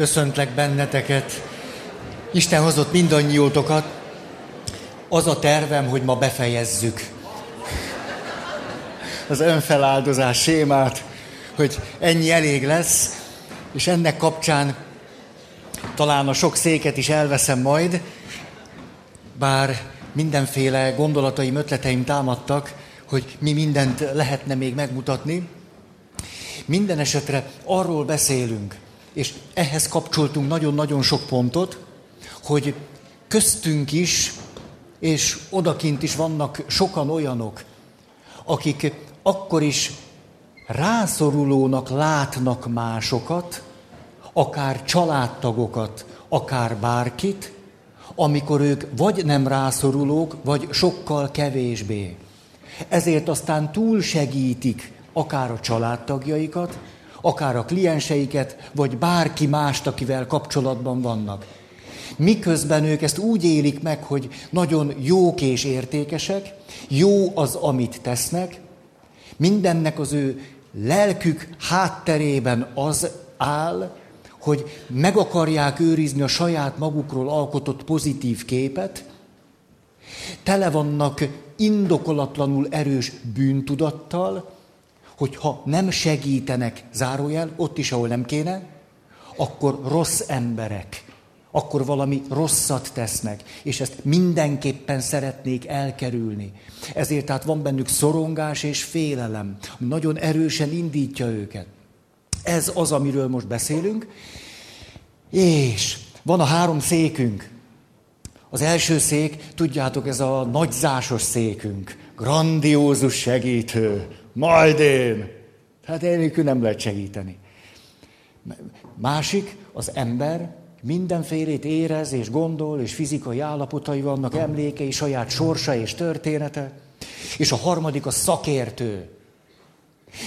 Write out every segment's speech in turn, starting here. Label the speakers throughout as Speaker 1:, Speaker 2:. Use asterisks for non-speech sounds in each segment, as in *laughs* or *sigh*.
Speaker 1: köszöntlek benneteket. Isten hozott mindannyiótokat. Az a tervem, hogy ma befejezzük az önfeláldozás sémát, hogy ennyi elég lesz, és ennek kapcsán talán a sok széket is elveszem majd, bár mindenféle gondolataim, ötleteim támadtak, hogy mi mindent lehetne még megmutatni. Minden esetre arról beszélünk, és ehhez kapcsoltunk nagyon-nagyon sok pontot, hogy köztünk is, és odakint is vannak sokan olyanok, akik akkor is rászorulónak látnak másokat, akár családtagokat, akár bárkit, amikor ők vagy nem rászorulók, vagy sokkal kevésbé. Ezért aztán túl segítik akár a családtagjaikat, akár a klienseiket, vagy bárki mást, akivel kapcsolatban vannak. Miközben ők ezt úgy élik meg, hogy nagyon jók és értékesek, jó az, amit tesznek, mindennek az ő lelkük hátterében az áll, hogy meg akarják őrizni a saját magukról alkotott pozitív képet, tele vannak indokolatlanul erős bűntudattal, hogy ha nem segítenek, zárójel, ott is, ahol nem kéne, akkor rossz emberek, akkor valami rosszat tesznek, és ezt mindenképpen szeretnék elkerülni. Ezért tehát van bennük szorongás és félelem, ami nagyon erősen indítja őket. Ez az, amiről most beszélünk. És van a három székünk. Az első szék, tudjátok, ez a nagyzásos székünk. Grandiózus segítő. Majd én. Hát én nem lehet segíteni. Másik, az ember mindenfélét érez és gondol, és fizikai állapotai vannak, emlékei, saját sorsa és története. És a harmadik a szakértő.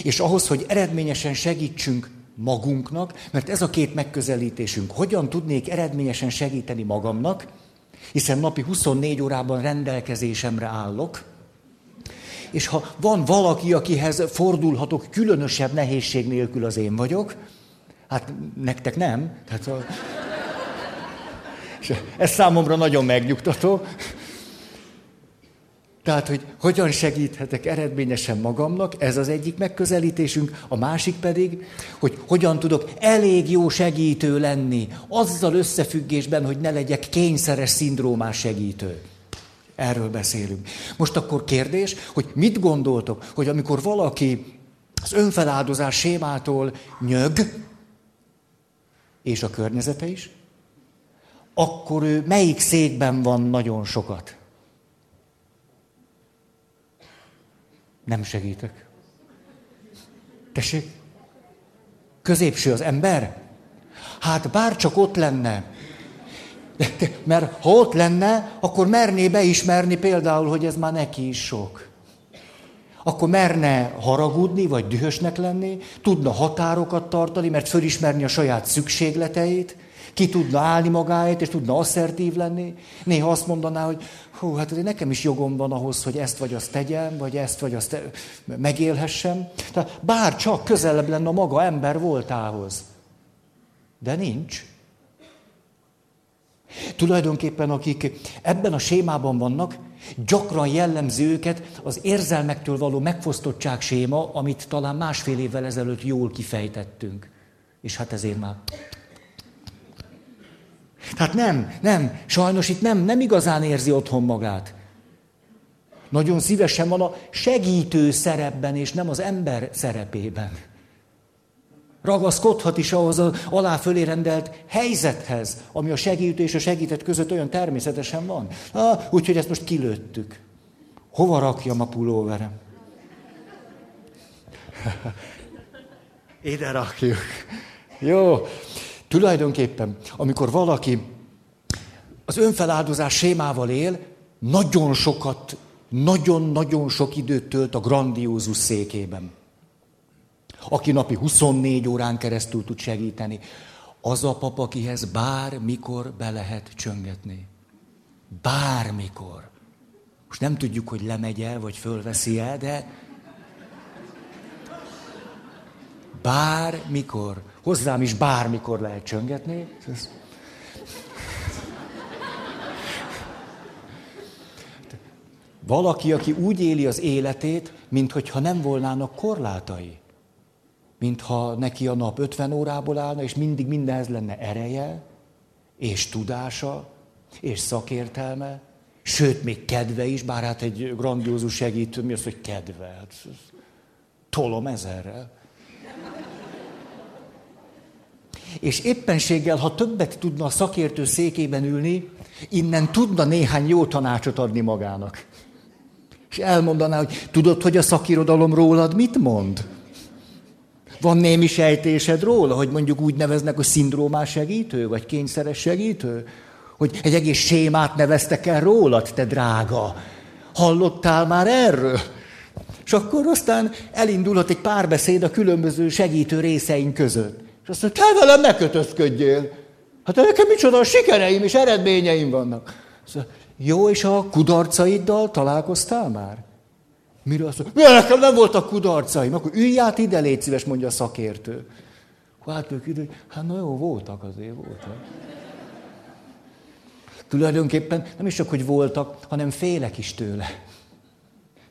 Speaker 1: És ahhoz, hogy eredményesen segítsünk magunknak, mert ez a két megközelítésünk. Hogyan tudnék eredményesen segíteni magamnak, hiszen napi 24 órában rendelkezésemre állok, és ha van valaki, akihez fordulhatok különösebb nehézség nélkül, az én vagyok, hát nektek nem. Tehát a... És ez számomra nagyon megnyugtató. Tehát, hogy hogyan segíthetek eredményesen magamnak, ez az egyik megközelítésünk, a másik pedig, hogy hogyan tudok elég jó segítő lenni, azzal összefüggésben, hogy ne legyek kényszeres szindrómás segítő. Erről beszélünk. Most akkor kérdés, hogy mit gondoltok, hogy amikor valaki az önfeláldozás sémától nyög, és a környezete is, akkor ő melyik székben van nagyon sokat? Nem segítek. Tessék? Középső az ember? Hát bár csak ott lenne. Mert ha ott lenne, akkor merné beismerni például, hogy ez már neki is sok. Akkor merne haragudni, vagy dühösnek lenni, tudna határokat tartani, mert fölismerni a saját szükségleteit, ki tudna állni magáért, és tudna asszertív lenni. Néha azt mondaná, hogy hú, hát nekem is jogom van ahhoz, hogy ezt vagy azt tegyem, vagy ezt vagy azt megélhessem. Tehát bár csak közelebb lenne a maga ember voltához. De nincs. Tulajdonképpen akik ebben a sémában vannak, gyakran jellemző őket az érzelmektől való megfosztottság séma, amit talán másfél évvel ezelőtt jól kifejtettünk. És hát ezért már tehát nem, nem, sajnos itt nem, nem igazán érzi otthon magát. Nagyon szívesen van a segítő szerepben, és nem az ember szerepében. Ragaszkodhat is ahhoz az alá fölé rendelt helyzethez, ami a segítő és a segített között olyan természetesen van. Ah, úgyhogy ezt most kilőttük. Hova rakjam a pulóverem? *laughs* Ide rakjuk. Jó. Tulajdonképpen, amikor valaki az önfeláldozás sémával él, nagyon sokat, nagyon-nagyon sok időt tölt a grandiózus székében. Aki napi 24 órán keresztül tud segíteni. Az a pap, akihez bármikor be lehet csöngetni. Bármikor. Most nem tudjuk, hogy lemegy el, vagy fölveszi el, de bármikor Hozzám is bármikor lehet csöngetni. Valaki, aki úgy éli az életét, mintha nem volnának korlátai. Mintha neki a nap 50 órából állna, és mindig mindenhez lenne ereje, és tudása, és szakértelme, sőt, még kedve is, bár hát egy grandiózus segítő, mi az, hogy kedve? Hát, tolom ezerrel. És éppenséggel, ha többet tudna a szakértő székében ülni, innen tudna néhány jó tanácsot adni magának. És elmondaná, hogy tudod, hogy a szakirodalom rólad mit mond? Van némi sejtésed róla, hogy mondjuk úgy neveznek, hogy szindrómás segítő, vagy kényszeres segítő? Hogy egy egész sémát neveztek el rólad, te drága. Hallottál már erről? És akkor aztán elindulhat egy párbeszéd a különböző segítő részeink között. És azt mondja, te velem ne kötözködjél. Hát nekem micsoda a sikereim és eredményeim vannak. Szóval, jó, és a kudarcaiddal találkoztál már? Mire azt mondja, nekem nem voltak kudarcaim, akkor ülj át ide, légy szíves, mondja a szakértő. Hát ők ide, hát na jó, voltak azért, voltak. Tulajdonképpen nem is csak, hogy voltak, hanem félek is tőle.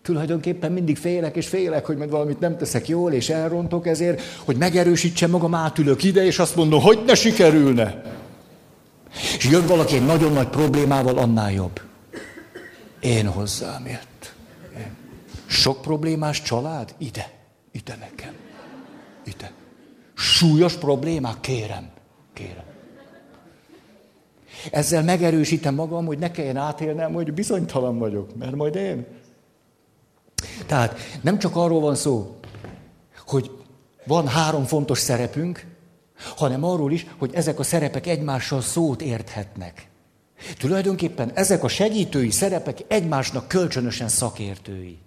Speaker 1: Tulajdonképpen mindig félek és félek, hogy majd valamit nem teszek jól, és elrontok ezért, hogy megerősítsem magam, átülök ide, és azt mondom, hogy ne sikerülne. És jön valaki egy nagyon nagy problémával, annál jobb. Én hozzám jött. Sok problémás család? Ide. Ide nekem. Ide. Súlyos problémák? Kérem. Kérem. Ezzel megerősítem magam, hogy ne kelljen átélnem, hogy bizonytalan vagyok, mert majd én. Tehát nem csak arról van szó, hogy van három fontos szerepünk, hanem arról is, hogy ezek a szerepek egymással szót érthetnek. Tulajdonképpen ezek a segítői szerepek egymásnak kölcsönösen szakértői.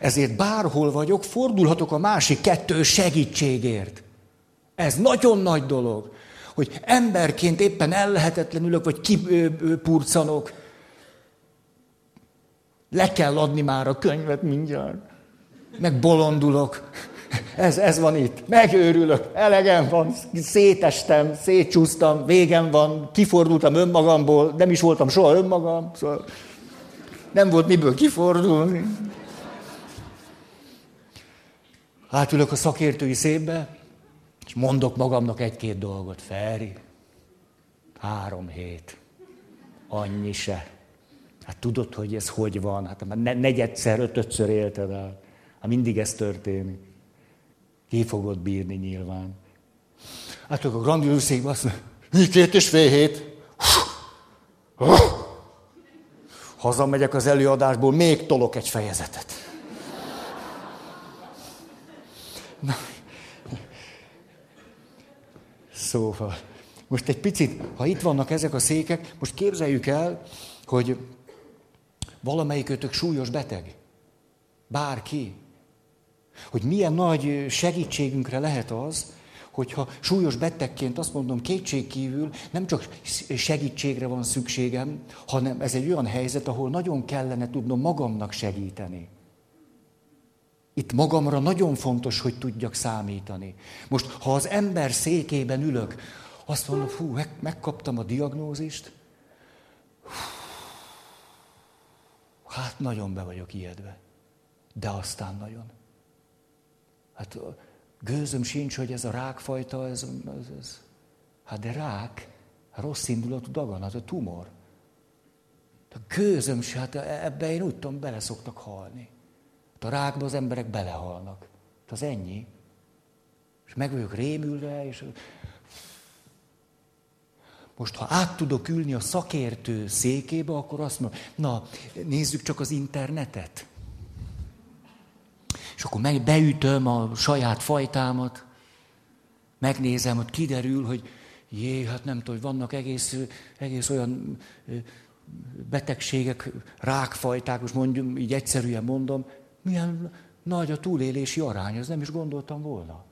Speaker 1: Ezért bárhol vagyok, fordulhatok a másik kettő segítségért. Ez nagyon nagy dolog, hogy emberként éppen ellehetetlenülök, vagy kipurcanok. Le kell adni már a könyvet mindjárt. Meg bolondulok. Ez, ez van itt. Megőrülök, elegem van, szétestem, szétcsúsztam, végem van, kifordultam önmagamból, nem is voltam soha önmagam, szóval nem volt miből kifordulni. Átülök a szakértői szépbe, és mondok magamnak egy-két dolgot. Feri, három hét, annyi se. Hát tudod, hogy ez hogy van? Hát már negyedszer, ötödször élted el. Hát mindig ez történik. Ki fogod bírni nyilván. Hát a grandiózus székben azt mondja, két és fél hét. Hazamegyek az előadásból, még tolok egy fejezetet. Na. Szóval, most egy picit, ha itt vannak ezek a székek, most képzeljük el, hogy valamelyikötök súlyos beteg. Bárki. Hogy milyen nagy segítségünkre lehet az, hogyha súlyos betegként azt mondom, kétségkívül nem csak segítségre van szükségem, hanem ez egy olyan helyzet, ahol nagyon kellene tudnom magamnak segíteni. Itt magamra nagyon fontos, hogy tudjak számítani. Most, ha az ember székében ülök, azt mondom, hú, megkaptam a diagnózist, hát nagyon be vagyok ijedve. De aztán nagyon. Hát gőzöm sincs, hogy ez a rákfajta, ez, ez, ez. Hát de rák, rossz indulatú daganat, a tumor. A gőzöm se, hát ebbe én úgy tudom, bele szoktak halni. A rákba az emberek belehalnak. Hát az ennyi. És meg vagyok rémülve, és most, ha át tudok ülni a szakértő székébe, akkor azt mondom, na, nézzük csak az internetet. És akkor meg beütöm a saját fajtámat, megnézem, hogy kiderül, hogy jé, hát nem tudom, hogy vannak egész, egész olyan betegségek, rákfajták, most mondjuk, így egyszerűen mondom, milyen nagy a túlélési arány, ez nem is gondoltam volna.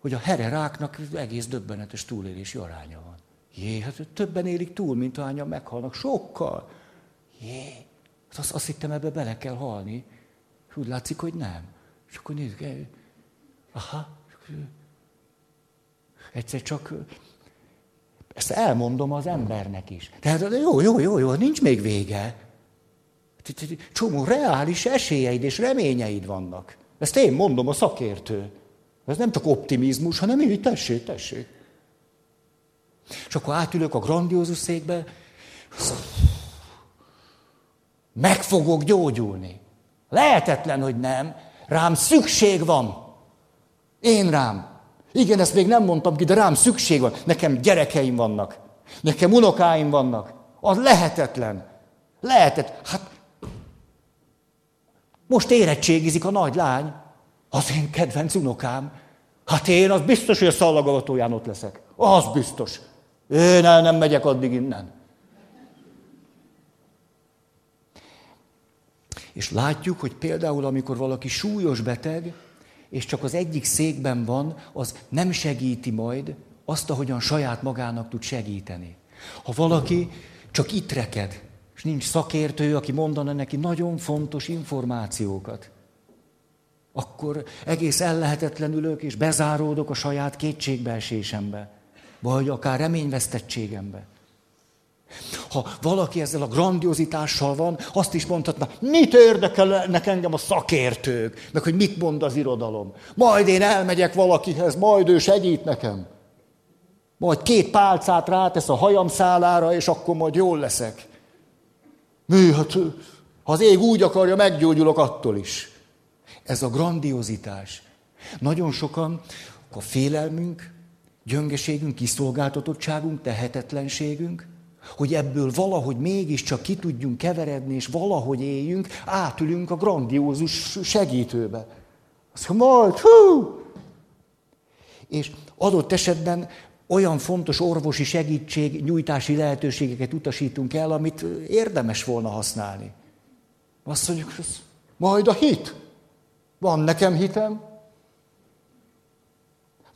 Speaker 1: Hogy a here ráknak egész döbbenetes túlélési aránya van. Jé, hát többen élik túl, mint ahányan meghalnak. Sokkal. Jé, hát azt, azt hittem, ebbe bele kell halni. És úgy látszik, hogy nem. És akkor nézzük, aha, Egyszer csak ezt elmondom az embernek is. Tehát jó, jó, jó, jó, nincs még vége. Csomó reális esélyeid és reményeid vannak. Ezt én mondom, a szakértő. Ez nem csak optimizmus, hanem így, tessék, tessék. És akkor átülök a grandiózus székbe, meg fogok gyógyulni. Lehetetlen, hogy nem. Rám szükség van. Én rám. Igen, ezt még nem mondtam ki, de rám szükség van. Nekem gyerekeim vannak. Nekem unokáim vannak. Az lehetetlen. Lehetet. Hát most érettségizik a nagy lány. Az én kedvenc unokám. Hát én az biztos, hogy a szallagavatóján ott leszek. Az biztos. Én el nem megyek addig innen. És látjuk, hogy például, amikor valaki súlyos beteg, és csak az egyik székben van, az nem segíti majd azt, ahogyan saját magának tud segíteni. Ha valaki csak itt reked, és nincs szakértő, aki mondana neki nagyon fontos információkat, akkor egész ellehetetlenülök, és bezáródok a saját kétségbeesésembe, vagy akár reményvesztettségembe. Ha valaki ezzel a grandiozitással van, azt is mondhatna, mit érdekelnek engem a szakértők, meg hogy mit mond az irodalom. Majd én elmegyek valakihez, majd ő segít nekem. Majd két pálcát rátesz a hajam szálára, és akkor majd jól leszek. Mi, hát, ha az ég úgy akarja, meggyógyulok attól is. Ez a grandiozitás. Nagyon sokan a félelmünk, gyöngeségünk, kiszolgáltatottságunk, tehetetlenségünk, hogy ebből valahogy mégiscsak ki tudjunk keveredni, és valahogy éljünk, átülünk a grandiózus segítőbe. Azt mondja, majd, hú! És adott esetben olyan fontos orvosi segítség, nyújtási lehetőségeket utasítunk el, amit érdemes volna használni. Azt mondjuk, majd a hit. Van nekem hitem.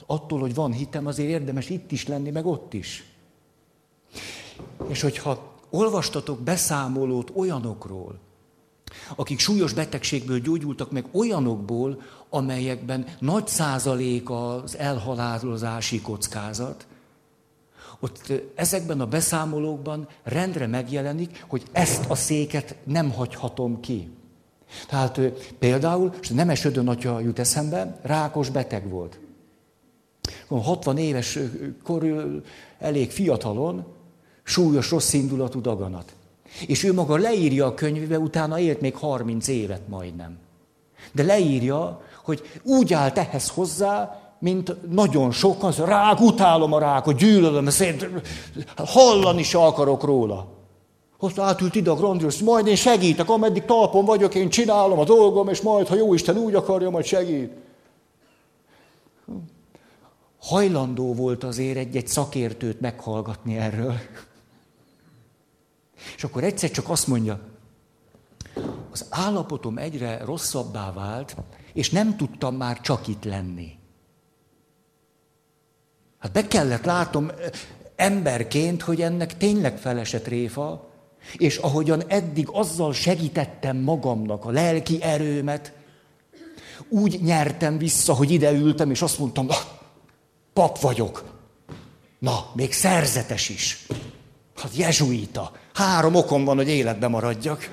Speaker 1: Attól, hogy van hitem, azért érdemes itt is lenni, meg ott is. És hogyha olvastatok beszámolót olyanokról, akik súlyos betegségből gyógyultak meg olyanokból, amelyekben nagy százalék az elhalálozási kockázat, ott ezekben a beszámolókban rendre megjelenik, hogy ezt a széket nem hagyhatom ki. Tehát például, és Nemes Ödön atya jut eszembe, rákos beteg volt. 60 éves korül, elég fiatalon, súlyos, rossz indulatú daganat. És ő maga leírja a könyvébe, utána élt még 30 évet majdnem. De leírja, hogy úgy állt ehhez hozzá, mint nagyon sokan, az rák, utálom a rákot, gyűlölöm, szét, hallani se akarok róla. Azt átült ide a grandios, majd én segítek, ameddig talpon vagyok, én csinálom a dolgom, és majd, ha jó Isten úgy akarja, majd segít. Hajlandó volt azért egy-egy szakértőt meghallgatni erről. És akkor egyszer csak azt mondja, az állapotom egyre rosszabbá vált, és nem tudtam már csak itt lenni. Hát be kellett látom emberként, hogy ennek tényleg felesett réfa, és ahogyan eddig azzal segítettem magamnak a lelki erőmet, úgy nyertem vissza, hogy ide ültem, és azt mondtam, na, pap vagyok. Na, még szerzetes is. Hát jezsuita. Három okom van, hogy életbe maradjak.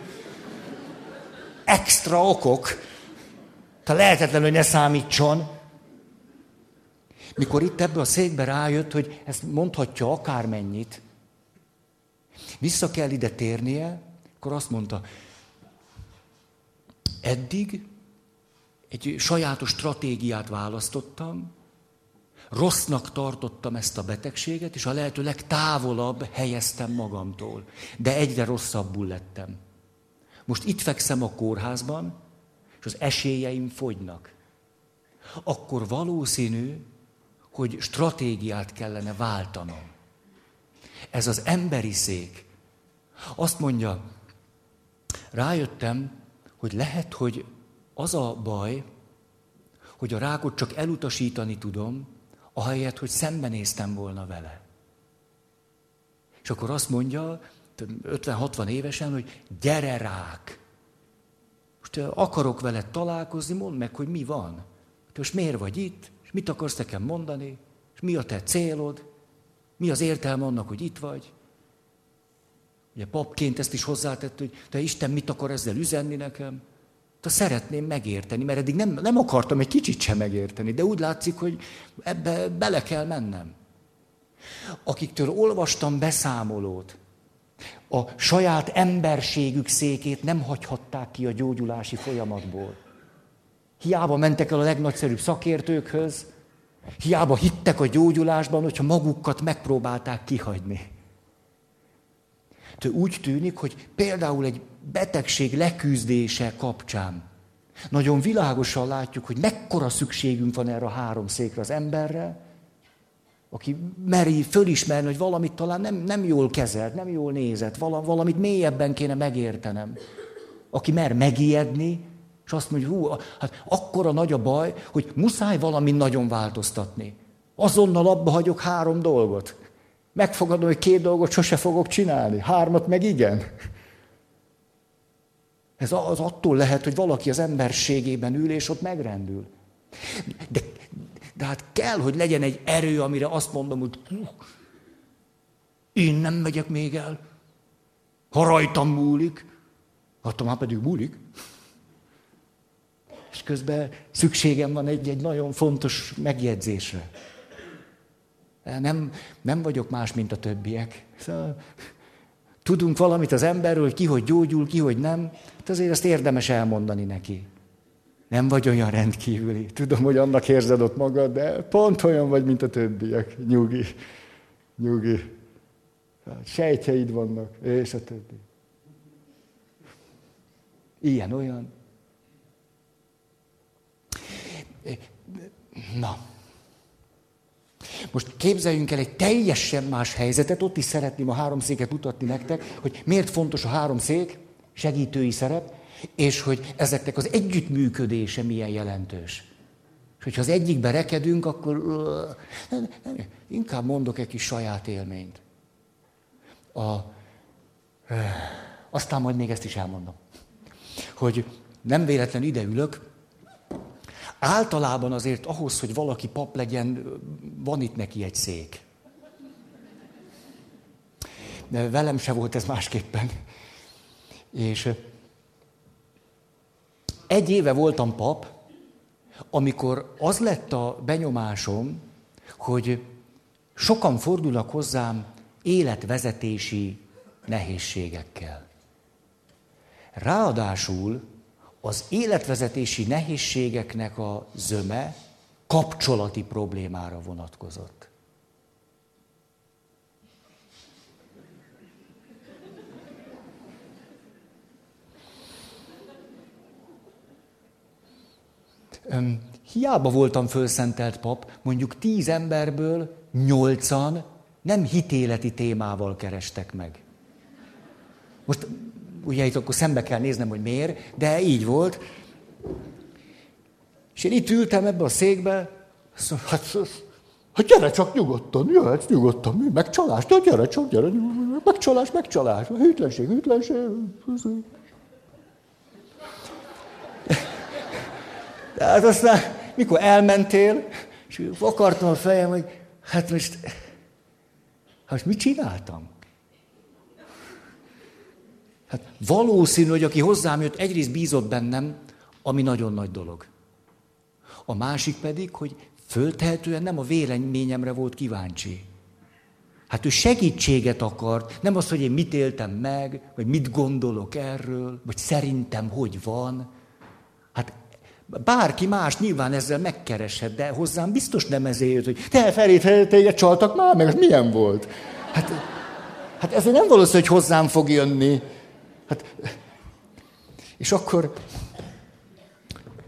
Speaker 1: Extra okok. Tehát lehetetlen, hogy ne számítson. Mikor itt ebbe a székbe rájött, hogy ezt mondhatja akármennyit, vissza kell ide térnie, akkor azt mondta, eddig egy sajátos stratégiát választottam, rossznak tartottam ezt a betegséget, és a lehető legtávolabb helyeztem magamtól. De egyre rosszabbul lettem. Most itt fekszem a kórházban, és az esélyeim fogynak. Akkor valószínű, hogy stratégiát kellene váltanom. Ez az emberi szék. Azt mondja, rájöttem, hogy lehet, hogy az a baj, hogy a rákot csak elutasítani tudom, ahelyett, hogy szembenéztem volna vele. És akkor azt mondja, 50-60 évesen, hogy gyere rák. Most akarok veled találkozni, mondd meg, hogy mi van. Most miért vagy itt, és mit akarsz nekem mondani, és Mi a te célod? Mi az értelme annak, hogy itt vagy? Ugye papként ezt is hozzátett, hogy te Isten mit akar ezzel üzenni nekem? Te szeretném megérteni, mert eddig nem, nem akartam egy kicsit sem megérteni, de úgy látszik, hogy ebbe bele kell mennem. Akiktől olvastam beszámolót, a saját emberségük székét nem hagyhatták ki a gyógyulási folyamatból. Hiába mentek el a legnagyszerűbb szakértőkhöz, hiába hittek a gyógyulásban, hogyha magukat megpróbálták kihagyni. De úgy tűnik, hogy például egy betegség leküzdése kapcsán nagyon világosan látjuk, hogy mekkora szükségünk van erre a három székre az emberre, aki meri fölismerni, hogy valamit talán nem, nem jól kezelt, nem jól nézett, valamit mélyebben kéne megértenem. Aki mer megijedni, és azt mondja, hú, hát akkora nagy a baj, hogy muszáj valamit nagyon változtatni. Azonnal abba hagyok három dolgot. Megfogadom, hogy két dolgot sose fogok csinálni, hármat meg igen. Ez az attól lehet, hogy valaki az emberségében ül, és ott megrendül. De, de hát kell, hogy legyen egy erő, amire azt mondom, hogy én nem megyek még el. Ha rajtam múlik, hát már pedig múlik. És közben szükségem van egy, egy nagyon fontos megjegyzésre. Nem, nem vagyok más, mint a többiek. Szóval, tudunk valamit az emberről, hogy ki hogy gyógyul, ki hogy nem. Hát azért ezt érdemes elmondani neki. Nem vagy olyan rendkívüli. Tudom, hogy annak érzed ott magad, de pont olyan vagy, mint a többiek. Nyugi. Nyugi. Sejtjeid vannak, és a többi. Ilyen, olyan. Na. Most képzeljünk el egy teljesen más helyzetet, ott is szeretném a három széket mutatni nektek, hogy miért fontos a három szék, segítői szerep, és hogy ezeknek az együttműködése milyen jelentős. És hogyha az egyikbe rekedünk, akkor nem, inkább mondok egy kis saját élményt. A, aztán majd még ezt is elmondom. Hogy nem véletlen ide ülök, Általában azért ahhoz, hogy valaki pap legyen, van itt neki egy szék. De velem se volt ez másképpen. És egy éve voltam pap, amikor az lett a benyomásom, hogy sokan fordulnak hozzám életvezetési nehézségekkel. Ráadásul az életvezetési nehézségeknek a zöme kapcsolati problémára vonatkozott. Hiába voltam fölszentelt pap, mondjuk tíz emberből nyolcan nem hitéleti témával kerestek meg. Most ugye itt akkor szembe kell néznem, hogy miért, de így volt. És én itt ültem ebbe a székbe, szóval, hát, hát gyere csak nyugodtan, jöhetsz nyugodtan, mi? Megcsalás, de gyere csak, gyere, megcsalás, megcsalás, hűtlenség, hűtlenség. *laughs* De hát aztán, mikor elmentél, és akartam a fejem, hogy hát most, hát mit csináltam? Hát valószínű, hogy aki hozzám jött, egyrészt bízott bennem, ami nagyon nagy dolog. A másik pedig, hogy föltehetően nem a véleményemre volt kíváncsi. Hát ő segítséget akart, nem az, hogy én mit éltem meg, vagy mit gondolok erről, vagy szerintem hogy van. Hát bárki más nyilván ezzel megkereshet, de hozzám biztos nem ezért jött, hogy te Feri, téged csaltak már, meg ez milyen volt? Hát, hát ezért nem valószínű, hogy hozzám fog jönni. Hát, és akkor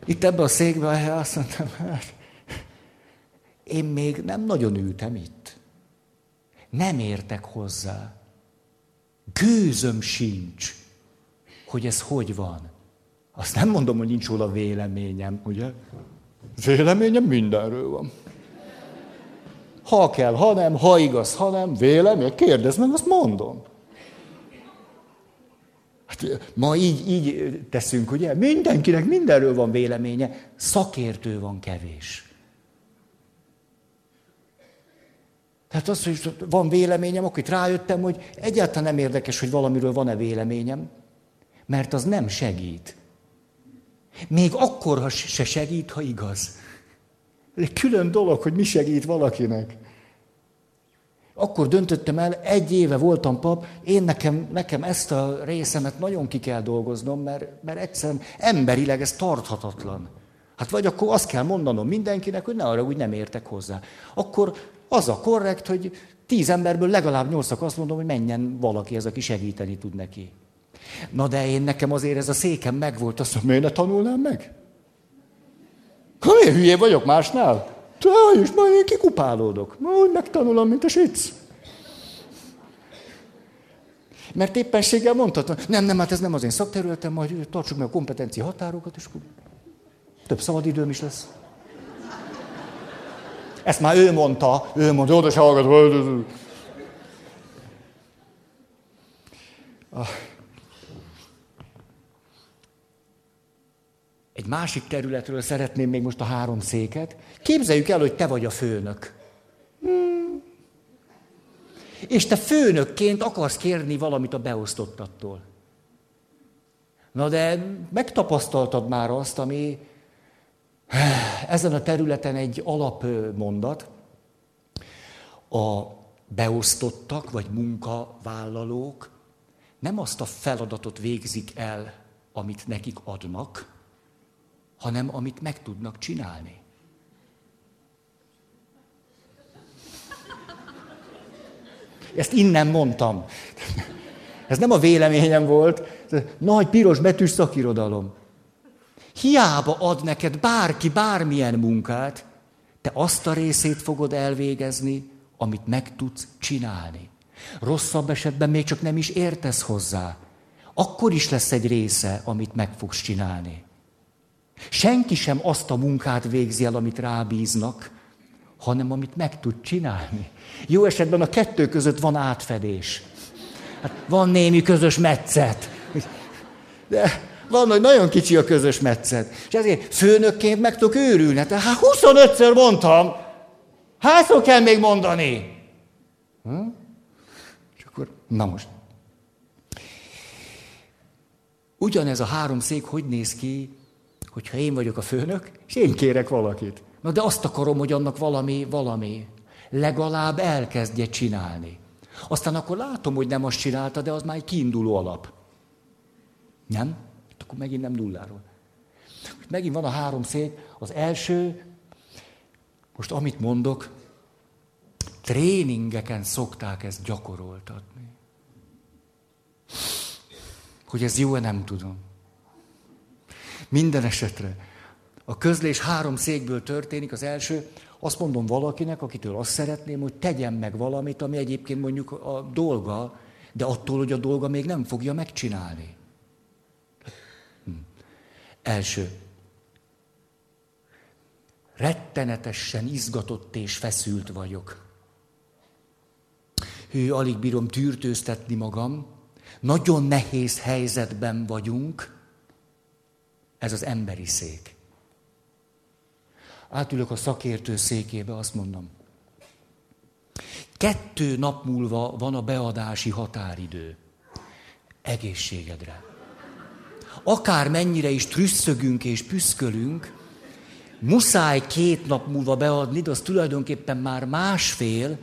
Speaker 1: itt ebbe a székbe azt mondtam, hát, én még nem nagyon ültem itt. Nem értek hozzá. Gőzöm sincs, hogy ez hogy van. Azt nem mondom, hogy nincs róla véleményem, ugye? Véleményem mindenről van. Ha kell, ha nem, ha igaz, ha nem, vélemény, kérdezd meg, azt mondom. Hát ma így, így teszünk, ugye? Mindenkinek mindenről van véleménye, szakértő van kevés. Tehát az, hogy van véleményem, akkor itt rájöttem, hogy egyáltalán nem érdekes, hogy valamiről van-e véleményem, mert az nem segít. Még akkor ha se segít, ha igaz. Egy külön dolog, hogy mi segít valakinek. Akkor döntöttem el, egy éve voltam pap, én nekem, nekem ezt a részemet nagyon ki kell dolgoznom, mert, mert egyszerűen emberileg ez tarthatatlan. Hát vagy akkor azt kell mondanom mindenkinek, hogy ne arra úgy nem értek hozzá. Akkor az a korrekt, hogy tíz emberből legalább nyolcak azt mondom, hogy menjen valaki ez, aki segíteni tud neki. Na de én nekem azért ez a székem megvolt, azt mondom, miért ne tanulnám meg? Ha én hülye vagyok másnál? Is, majd én kikupálódok. Majd megtanulom, mint a sic. Mert éppenséggel mondhatom, nem, nem, hát ez nem az én szakterületem, majd tartsuk meg a kompetencia határokat, és akkor több szabadidőm is lesz. Ezt már ő mondta, ő mondta, oda se hallgat. Egy másik területről szeretném még most a három széket. Képzeljük el, hogy te vagy a főnök. Hmm. És te főnökként akarsz kérni valamit a beosztottattól. Na de megtapasztaltad már azt, ami ezen a területen egy alapmondat. A beosztottak vagy munkavállalók nem azt a feladatot végzik el, amit nekik adnak, hanem amit meg tudnak csinálni. Ezt innen mondtam. Ez nem a véleményem volt, nagy piros betűs szakirodalom. Hiába ad neked bárki bármilyen munkát, te azt a részét fogod elvégezni, amit meg tudsz csinálni. Rosszabb esetben még csak nem is értesz hozzá. Akkor is lesz egy része, amit meg fogsz csinálni. Senki sem azt a munkát végzi el, amit rábíznak, hanem amit meg tud csinálni. Jó esetben a kettő között van átfedés. Hát van némi közös metszet. De van, hogy nagyon kicsi a közös metszet. És ezért főnökként meg tudok őrülni. Hát 25-ször mondtam. Hányszor kell még mondani? Hm? És akkor, na most. Ugyanez a három szék hogy néz ki, hogyha én vagyok a főnök, és én kérek valakit. Na de azt akarom, hogy annak valami, valami. Legalább elkezdje csinálni. Aztán akkor látom, hogy nem azt csinálta, de az már egy kiinduló alap. Nem? Akkor megint nem nulláról. Megint van a három szék. Az első, most amit mondok, tréningeken szokták ezt gyakoroltatni. Hogy ez jó-e, nem tudom. Minden esetre. A közlés három székből történik. Az első, azt mondom valakinek, akitől azt szeretném, hogy tegyen meg valamit, ami egyébként mondjuk a dolga, de attól, hogy a dolga még nem fogja megcsinálni. Hm. Első. Rettenetesen izgatott és feszült vagyok. Hű, alig bírom tűrtőztetni magam. Nagyon nehéz helyzetben vagyunk. Ez az emberi szék. Átülök a szakértő székébe, azt mondom. Kettő nap múlva van a beadási határidő. Egészségedre. Akár mennyire is trüsszögünk és püszkölünk, muszáj két nap múlva beadni, de az tulajdonképpen már másfél,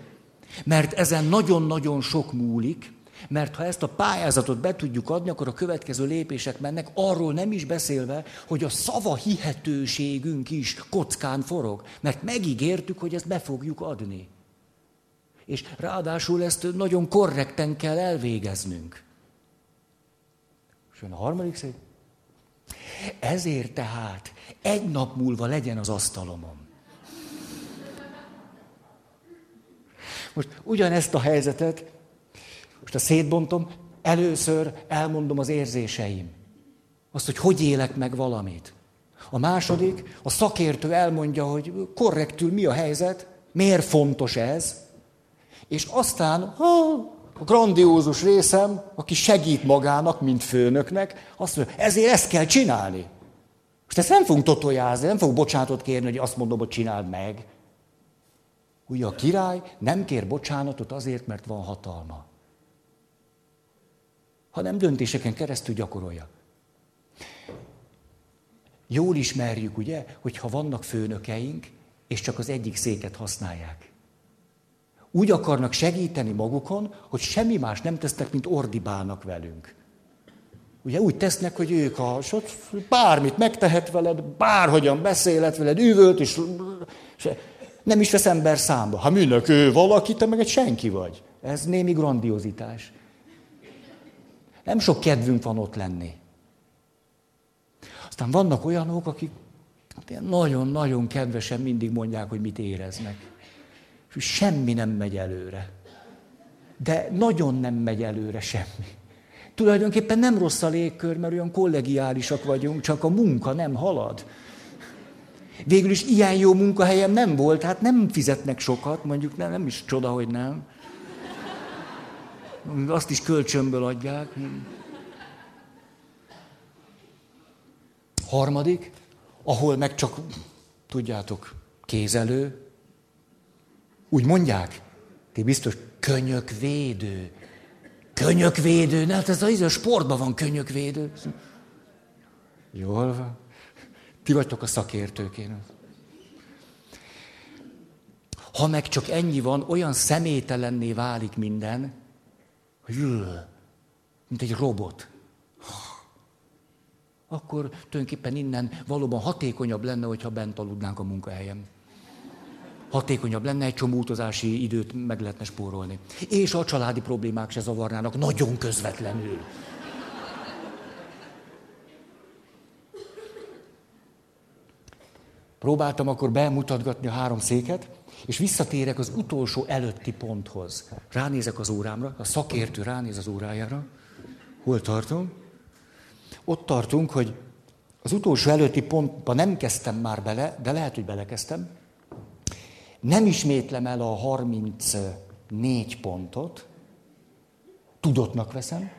Speaker 1: mert ezen nagyon-nagyon sok múlik, mert ha ezt a pályázatot be tudjuk adni, akkor a következő lépések mennek, arról nem is beszélve, hogy a szava hihetőségünk is kockán forog. Mert megígértük, hogy ezt be fogjuk adni. És ráadásul ezt nagyon korrekten kell elvégeznünk. És a harmadik szék. Ezért tehát egy nap múlva legyen az asztalomon. Most ugyanezt a helyzetet most a szétbontom, először elmondom az érzéseim. Azt, hogy hogy élek meg valamit. A második, a szakértő elmondja, hogy korrektül mi a helyzet, miért fontos ez, és aztán a grandiózus részem, aki segít magának, mint főnöknek, azt mondja, ezért ezt kell csinálni. Most ezt nem fogunk totojázni, nem fogok bocsánatot kérni, hogy azt mondom, hogy csináld meg. Ugye a király nem kér bocsánatot azért, mert van hatalma, hanem döntéseken keresztül gyakorolja. Jól ismerjük, ugye, hogyha vannak főnökeink, és csak az egyik széket használják. Úgy akarnak segíteni magukon, hogy semmi más nem tesznek, mint ordibálnak velünk. Ugye úgy tesznek, hogy ők a, bármit megtehet veled, bárhogyan beszélet veled, üvölt, és, nem is vesz ember számba. Ha minek ő valaki, te meg egy senki vagy. Ez némi grandiozitás. Nem sok kedvünk van ott lenni. Aztán vannak olyanok, akik nagyon-nagyon kedvesen mindig mondják, hogy mit éreznek. És semmi nem megy előre. De nagyon nem megy előre semmi. Tulajdonképpen nem rossz a légkör, mert olyan kollegiálisak vagyunk, csak a munka nem halad. Végül is ilyen jó munkahelyem nem volt, hát nem fizetnek sokat, mondjuk nem, nem is csoda, hogy nem. Azt is kölcsönből adják. Harmadik, ahol meg csak, tudjátok, kézelő, úgy mondják, ti biztos könyökvédő. Könyökvédő, hát ez a, ez a sportban van könyökvédő. Jól van. Ti vagytok a szakértők, én. Ha meg csak ennyi van, olyan szemételenné válik minden, hogy mint egy robot. Akkor tulajdonképpen innen valóban hatékonyabb lenne, hogyha bent aludnánk a munkahelyem. Hatékonyabb lenne, egy csomó utazási időt meg lehetne spórolni. És a családi problémák se zavarnának nagyon közvetlenül. Próbáltam akkor bemutatgatni a három széket, és visszatérek az utolsó előtti ponthoz. Ránézek az órámra, a szakértő ránéz az órájára. Hol tartom? Ott tartunk, hogy az utolsó előtti pontba nem kezdtem már bele, de lehet, hogy belekezdtem. Nem ismétlem el a 34 pontot, tudottnak veszem,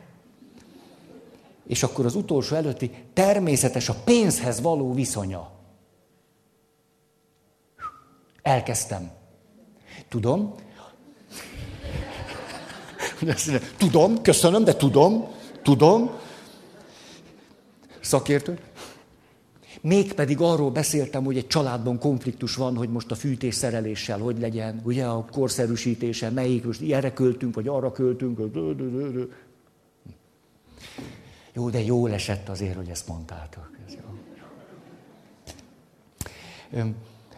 Speaker 1: és akkor az utolsó előtti természetes a pénzhez való viszonya. Elkezdtem. Tudom. Tudom, köszönöm, de tudom, tudom. Szakértő. Mégpedig arról beszéltem, hogy egy családban konfliktus van, hogy most a fűtés szereléssel hogy legyen, ugye a korszerűsítése, melyik, most erre költünk, vagy arra költünk. Jó, de jól esett azért, hogy ezt mondtátok. Ez jó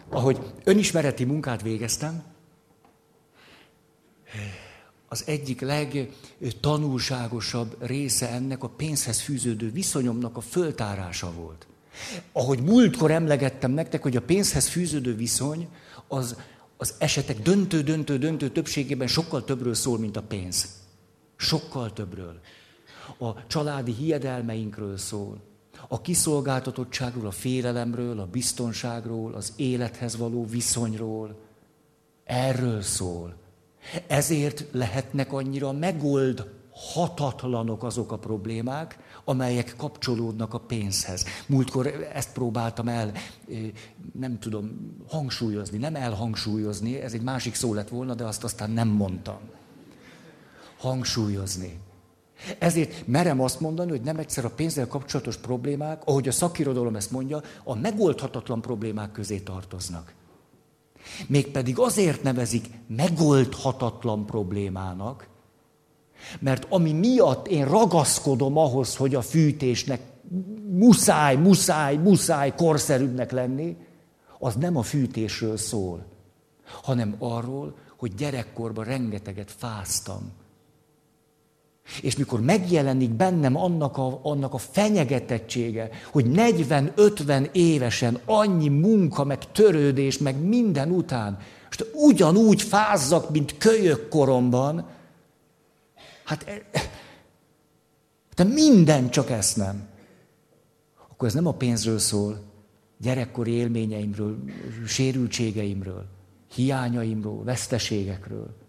Speaker 1: ahogy önismereti munkát végeztem, az egyik legtanulságosabb része ennek a pénzhez fűződő viszonyomnak a föltárása volt. Ahogy múltkor emlegettem nektek, hogy a pénzhez fűződő viszony az, az esetek döntő-döntő-döntő többségében sokkal többről szól, mint a pénz. Sokkal többről. A családi hiedelmeinkről szól, a kiszolgáltatottságról, a félelemről, a biztonságról, az élethez való viszonyról. Erről szól. Ezért lehetnek annyira megold hatatlanok azok a problémák, amelyek kapcsolódnak a pénzhez. Múltkor ezt próbáltam el, nem tudom, hangsúlyozni, nem elhangsúlyozni, ez egy másik szó lett volna, de azt aztán nem mondtam. Hangsúlyozni. Ezért merem azt mondani, hogy nem egyszer a pénzzel kapcsolatos problémák, ahogy a szakirodalom ezt mondja, a megoldhatatlan problémák közé tartoznak. Mégpedig azért nevezik megoldhatatlan problémának, mert ami miatt én ragaszkodom ahhoz, hogy a fűtésnek muszáj, muszáj, muszáj korszerűbbnek lenni, az nem a fűtésről szól, hanem arról, hogy gyerekkorban rengeteget fáztam, és mikor megjelenik bennem annak a, annak a fenyegetettsége, hogy 40-50 évesen annyi munka, meg törődés, meg minden után, és ugyanúgy fázzak, mint kölyök koromban, hát de minden csak ezt nem. Akkor ez nem a pénzről szól, gyerekkori élményeimről, sérültségeimről, hiányaimról, veszteségekről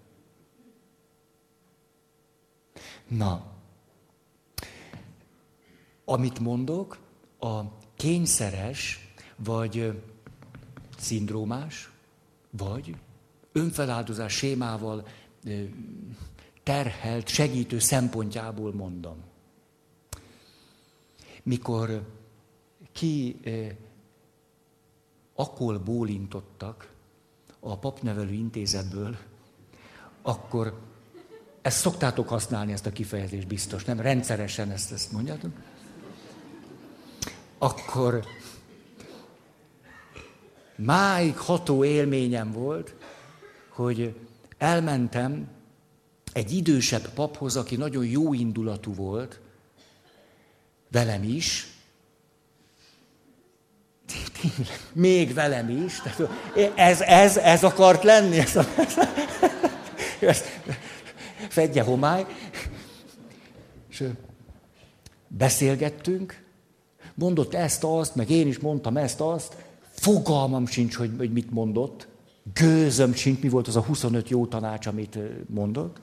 Speaker 1: Na, amit mondok, a kényszeres, vagy szindrómás, vagy önfeláldozás sémával terhelt, segítő szempontjából mondom. Mikor ki akkor bólintottak a papnevelő intézetből, akkor ezt szoktátok használni, ezt a kifejezést biztos, nem? Rendszeresen ezt, ezt mondjátok? Akkor máig ható élményem volt, hogy elmentem egy idősebb paphoz, aki nagyon jó indulatú volt, velem is, még velem is, ez, ez, ez akart lenni, ez, a, *laughs* ez, fedje homály, és beszélgettünk, mondott ezt, azt, meg én is mondtam ezt, azt, fogalmam sincs, hogy, hogy mit mondott, gőzöm sincs, mi volt az a 25 jó tanács, amit mondott,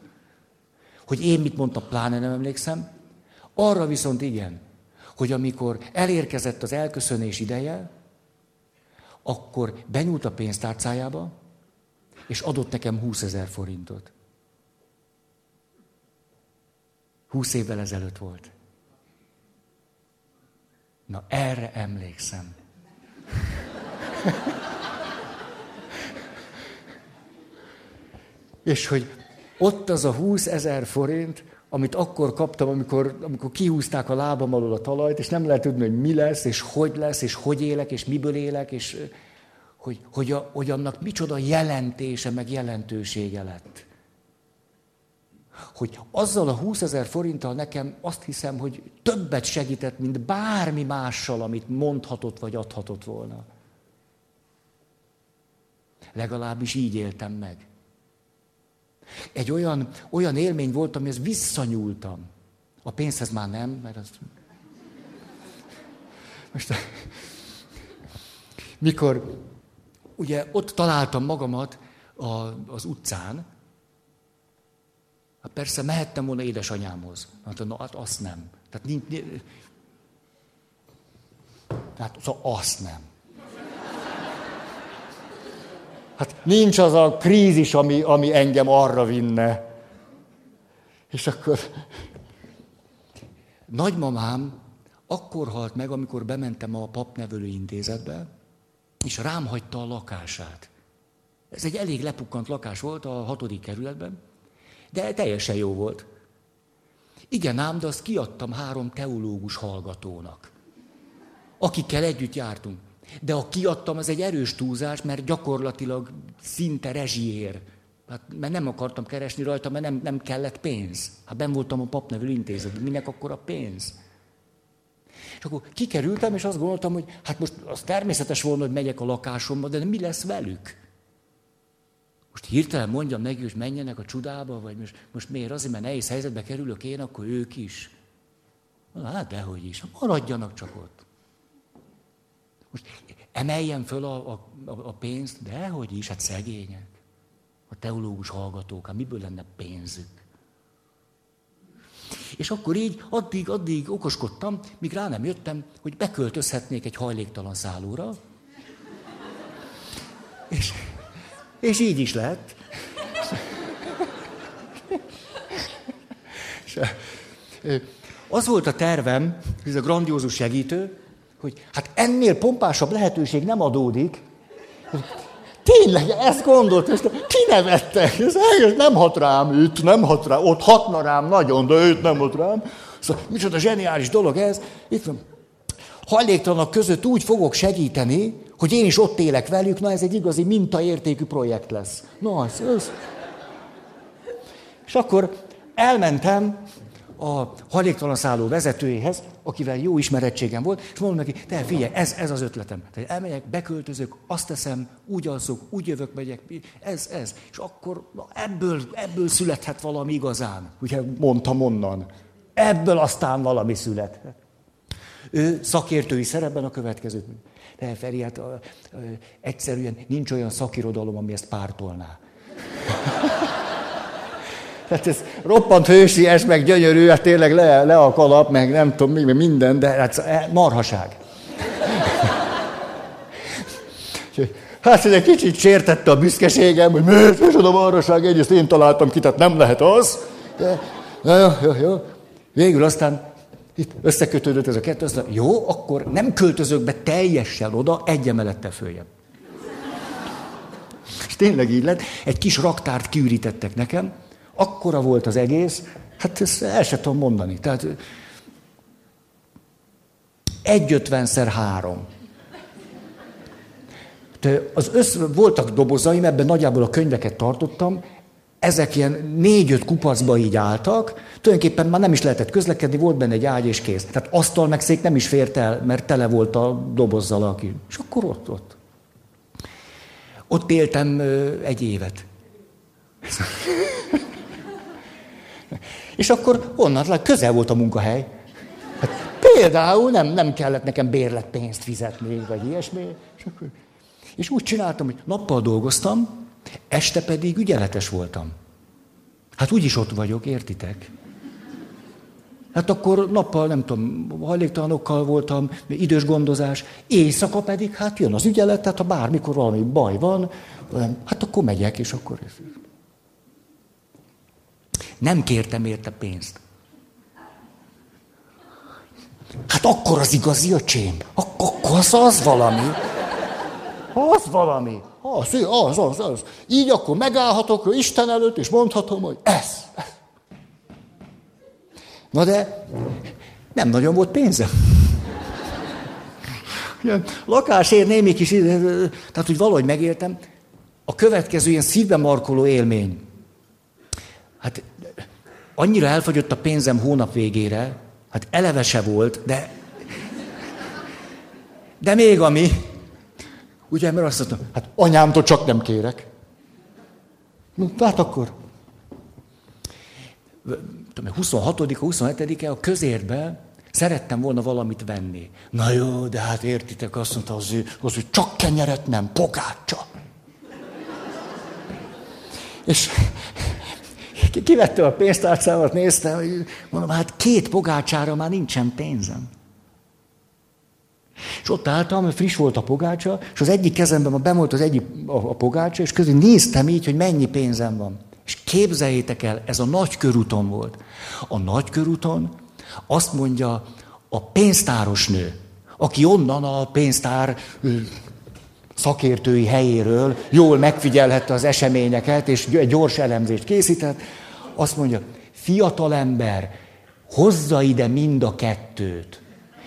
Speaker 1: hogy én mit mondtam, pláne nem emlékszem, arra viszont igen, hogy amikor elérkezett az elköszönés ideje, akkor benyúlt a pénztárcájába, és adott nekem 20 ezer forintot. 20 évvel ezelőtt volt. Na, erre emlékszem. *laughs* és hogy ott az a 20 ezer forint, amit akkor kaptam, amikor, amikor kihúzták a lábam alól a talajt, és nem lehet tudni, hogy mi lesz, és hogy lesz, és hogy élek, és miből élek, és hogy, hogy, a, hogy annak micsoda jelentése, meg jelentősége lett. Hogy azzal a 20 ezer forinttal nekem azt hiszem, hogy többet segített, mint bármi mással, amit mondhatott vagy adhatott volna. Legalábbis így éltem meg. Egy olyan, olyan élmény volt, amihez visszanyúltam. A pénzhez már nem, mert az... Most, mikor ugye ott találtam magamat a, az utcán, hát persze mehettem volna édesanyámhoz. Hát, na, hát azt nem. Tehát nincs, tehát szóval azt nem. Hát nincs az a krízis, ami, ami engem arra vinne. És akkor nagymamám akkor halt meg, amikor bementem a papnevelő intézetbe, és rám hagyta a lakását. Ez egy elég lepukkant lakás volt a hatodik kerületben, de teljesen jó volt. Igen ám, de azt kiadtam három teológus hallgatónak, akikkel együtt jártunk. De a kiadtam, az egy erős túlzás, mert gyakorlatilag szinte rezsiér. Hát, mert nem akartam keresni rajta, mert nem, nem kellett pénz. Hát ben voltam a papnevelő intézetben, minek akkor a pénz? És akkor kikerültem, és azt gondoltam, hogy hát most az természetes volna, hogy megyek a lakásomba, de mi lesz velük? Most hirtelen mondjam neki, hogy menjenek a csudába, vagy most, most miért azért, mert nehéz helyzetbe kerülök én, akkor ők is. Hát dehogy is, maradjanak csak ott. Most emeljen föl a, a, a pénzt, dehogy is, hát szegények. A teológus hallgatók, hát miből lenne pénzük? És akkor így addig, addig okoskodtam, míg rá nem jöttem, hogy beköltözhetnék egy hajléktalan szállóra. És, és így is lett. És, az volt a tervem, ez a grandiózus segítő, hogy hát ennél pompásabb lehetőség nem adódik, Tényleg, ezt gondolt, ezt kinevette, ez, nem hat rám őt, nem hat rám, ott hatna rám nagyon, de őt nem hat rám. Szóval micsoda zseniális dolog ez. Itt van. Hajléktalanok között úgy fogok segíteni, hogy én is ott élek velük, na ez egy igazi mintaértékű projekt lesz. Na, ez, ez. És akkor elmentem a hajléktalan szálló vezetőjéhez, akivel jó ismerettségem volt, és mondom neki, te figyelj, ez, ez az ötletem. Tehát elmegyek, beköltözök, azt teszem, úgy alszok, úgy jövök, megyek, ez, ez. És akkor na, ebből, ebből születhet valami igazán. Ugye mondtam onnan. Ebből aztán valami születhet. Ő szakértői szerepben a következőt. De Feri, hát a, a, egyszerűen nincs olyan szakirodalom, ami ezt pártolná. *laughs* Hát ez roppant hősies, meg gyönyörű, hát tényleg le, le a kalap, meg nem tudom mi, minden, de hát marhaság. *laughs* Hát ez egy kicsit sértette a büszkeségem, hogy miért is a marraság, egyrészt én találtam ki, tehát nem lehet az. De, na, jó, jó, jó. Végül aztán itt összekötődött ez a kettő, aztán jó, akkor nem költözök be teljesen oda, egy emelettel följebb. És tényleg így lett. Egy kis raktárt kiürítettek nekem, akkora volt az egész, hát ezt el sem tudom mondani. Tehát egy ötvenszer három. De az össz, voltak dobozaim, ebben nagyjából a könyveket tartottam, ezek ilyen négy-öt kupacba így álltak, tulajdonképpen már nem is lehetett közlekedni, volt benne egy ágy és kész. Tehát asztal meg szék nem is fért el, mert tele volt a dobozzal, aki. És akkor ott, ott. Ott éltem egy évet. és akkor onnan közel volt a munkahely. Hát például nem, nem kellett nekem bérletpénzt fizetni, vagy ilyesmi. És, akkor, és úgy csináltam, hogy nappal dolgoztam, este pedig ügyeletes voltam. Hát úgyis ott vagyok, értitek? Hát akkor nappal, nem tudom, hajléktalanokkal voltam, idős gondozás, éjszaka pedig hát jön az ügyelet, tehát ha bármikor valami baj van, hát akkor megyek, és akkor... Nem kértem érte pénzt. Hát akkor az igazi öcsém. Akkor az az valami. Az valami. Az, az, az, az. Így akkor megállhatok Isten előtt, és mondhatom, hogy ez. Na de nem nagyon volt pénzem. Lakásért némi kis, tehát hogy valahogy megéltem. A következő ilyen szívbe markoló élmény. Hát annyira elfogyott a pénzem hónap végére, hát eleve volt, de de még ami, ugye, mert azt mondtam, hát anyámtól csak nem kérek. Hát akkor. 26-a, 27-e a közértbe szerettem volna valamit venni. Na jó, de hát értitek, azt mondta az ő, az, hogy csak kenyeret nem, pogácsa. És kivette a pénztárcámat, nézte, hogy mondom, hát két pogácsára már nincsen pénzem. És ott álltam, friss volt a pogácsa, és az egyik kezemben ma bemolt az egyik a, a pogácsa, és közül néztem így, hogy mennyi pénzem van. És képzeljétek el, ez a nagy körúton volt. A nagy körúton azt mondja a pénztáros nő, aki onnan a pénztár szakértői helyéről jól megfigyelhette az eseményeket, és egy gyors elemzést készített, azt mondja, fiatalember, hozza ide mind a kettőt.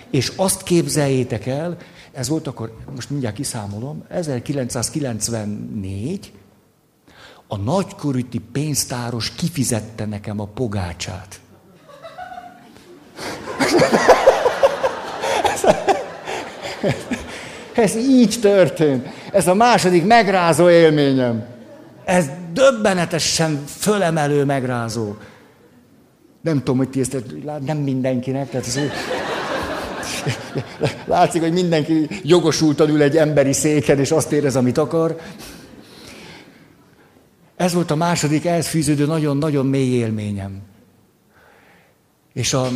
Speaker 1: És azt képzeljétek el, ez volt akkor, most mindjárt kiszámolom, 1994, a nagykorúti pénztáros kifizette nekem a pogácsát. *laughs* Ez így történt. Ez a második megrázó élményem. Ez döbbenetesen fölemelő megrázó. Nem tudom, hogy ti ezt, nem mindenkinek, tehát ez, látszik, hogy mindenki jogosultan ül egy emberi széken, és azt érez, amit akar. Ez volt a második ehhez fűződő nagyon-nagyon mély élményem. És a,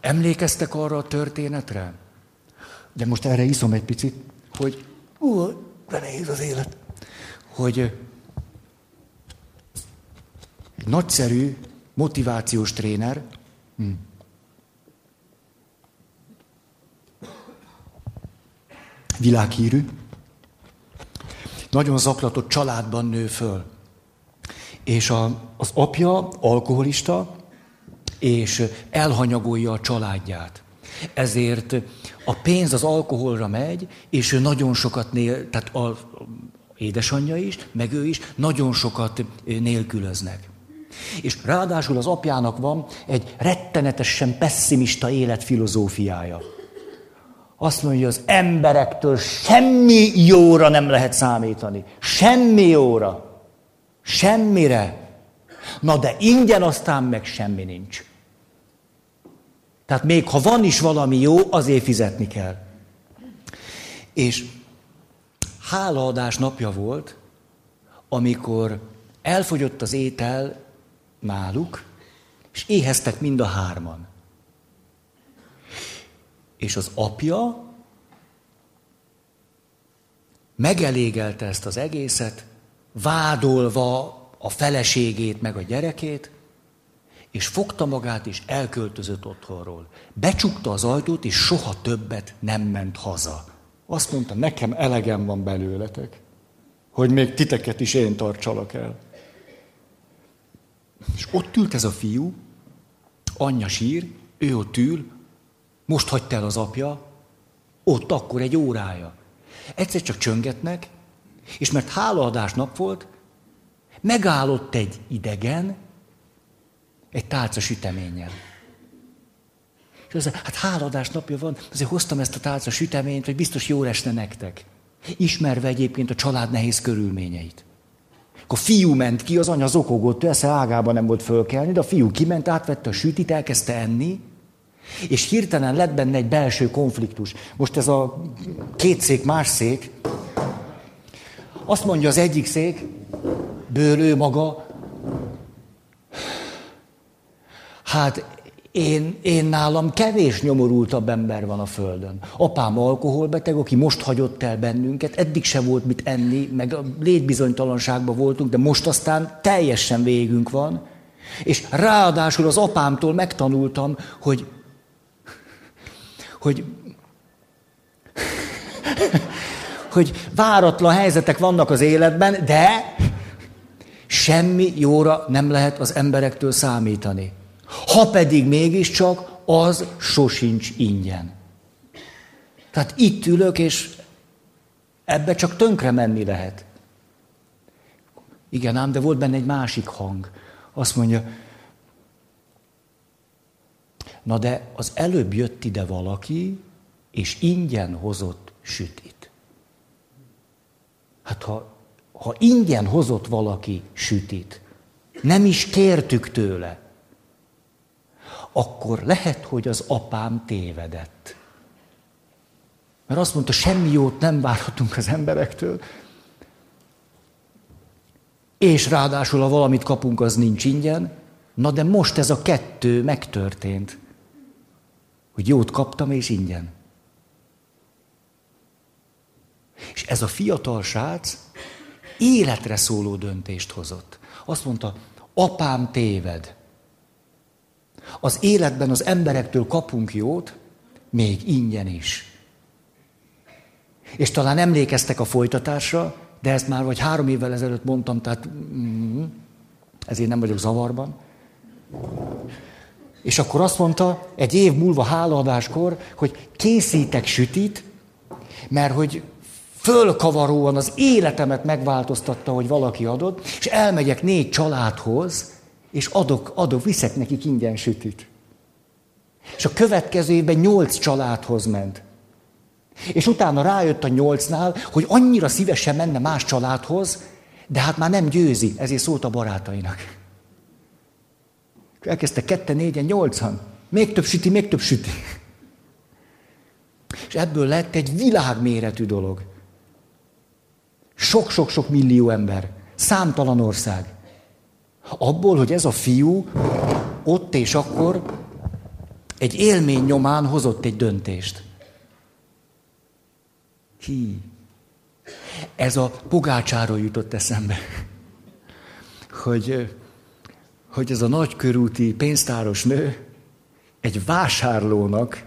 Speaker 1: emlékeztek arra a történetre? De most erre iszom egy picit, hogy ú, de nehéz az élet. Hogy egy nagyszerű motivációs tréner, hm. Világhírű, nagyon zaklatott családban nő föl. És a, az apja alkoholista, és elhanyagolja a családját. Ezért a pénz az alkoholra megy, és ő nagyon sokat nél, tehát a, édesanyja is, meg ő is nagyon sokat nélkülöznek. És ráadásul az apjának van egy rettenetesen pessimista életfilozófiája. Azt mondja, az emberektől semmi jóra nem lehet számítani. Semmi jóra. Semmire. Na de ingyen aztán meg semmi nincs. Tehát még ha van is valami jó, azért fizetni kell. És hálaadás napja volt, amikor elfogyott az étel náluk, és éheztek mind a hárman. És az apja megelégelte ezt az egészet, vádolva a feleségét meg a gyerekét, és fogta magát, és elköltözött otthonról. Becsukta az ajtót, és soha többet nem ment haza. Azt mondta, nekem elegem van belőletek, hogy még titeket is én tartsalak el. És ott ült ez a fiú, anyja sír, ő ott ül, most hagyta el az apja, ott akkor egy órája. Egyszer csak csöngetnek, és mert hálaadás nap volt, megállott egy idegen, egy tálca süteménnyel. És az, hát háladás napja van, azért hoztam ezt a tálca süteményt, hogy biztos jó esne nektek. Ismerve egyébként a család nehéz körülményeit. Akkor a fiú ment ki, az anya zokogott, esze ágában nem volt fölkelni, de a fiú kiment, átvette a sütit, elkezdte enni, és hirtelen lett benne egy belső konfliktus. Most ez a két szék, más szék. Azt mondja az egyik szék, bőlő maga, hát én, én nálam kevés nyomorultabb ember van a Földön. Apám alkoholbeteg, aki most hagyott el bennünket, eddig se volt mit enni, meg a létbizonytalanságban voltunk, de most aztán teljesen végünk van. És ráadásul az apámtól megtanultam, hogy, hogy, hogy váratlan helyzetek vannak az életben, de semmi jóra nem lehet az emberektől számítani. Ha pedig mégiscsak, az sosincs ingyen. Tehát itt ülök, és ebbe csak tönkre menni lehet. Igen, ám, de volt benne egy másik hang. Azt mondja, na de az előbb jött ide valaki, és ingyen hozott sütit. Hát ha, ha ingyen hozott valaki sütit, nem is kértük tőle, akkor lehet, hogy az apám tévedett. Mert azt mondta, semmi jót nem várhatunk az emberektől, és ráadásul, ha valamit kapunk, az nincs ingyen. Na de most ez a kettő megtörtént, hogy jót kaptam, és ingyen. És ez a fiatal srác életre szóló döntést hozott. Azt mondta, apám téved. Az életben az emberektől kapunk jót, még ingyen is. És talán emlékeztek a folytatásra, de ezt már vagy három évvel ezelőtt mondtam, tehát mm, ezért nem vagyok zavarban. És akkor azt mondta, egy év múlva hálaadáskor, hogy készítek sütit, mert hogy fölkavaróan az életemet megváltoztatta, hogy valaki adott, és elmegyek négy családhoz, és adok, adok, viszek nekik ingyen sütit. És a következő évben nyolc családhoz ment. És utána rájött a nyolcnál, hogy annyira szívesen menne más családhoz, de hát már nem győzi, ezért szólt a barátainak. Elkezdte ketten, négyen, nyolcan. Még több süti, még több süti. És ebből lett egy világméretű dolog. Sok-sok-sok millió ember. Számtalan ország. Abból, hogy ez a fiú ott és akkor egy élmény nyomán hozott egy döntést. Hi. Ez a pogácsáról jutott eszembe. Hogy, hogy ez a nagykörúti pénztáros nő egy vásárlónak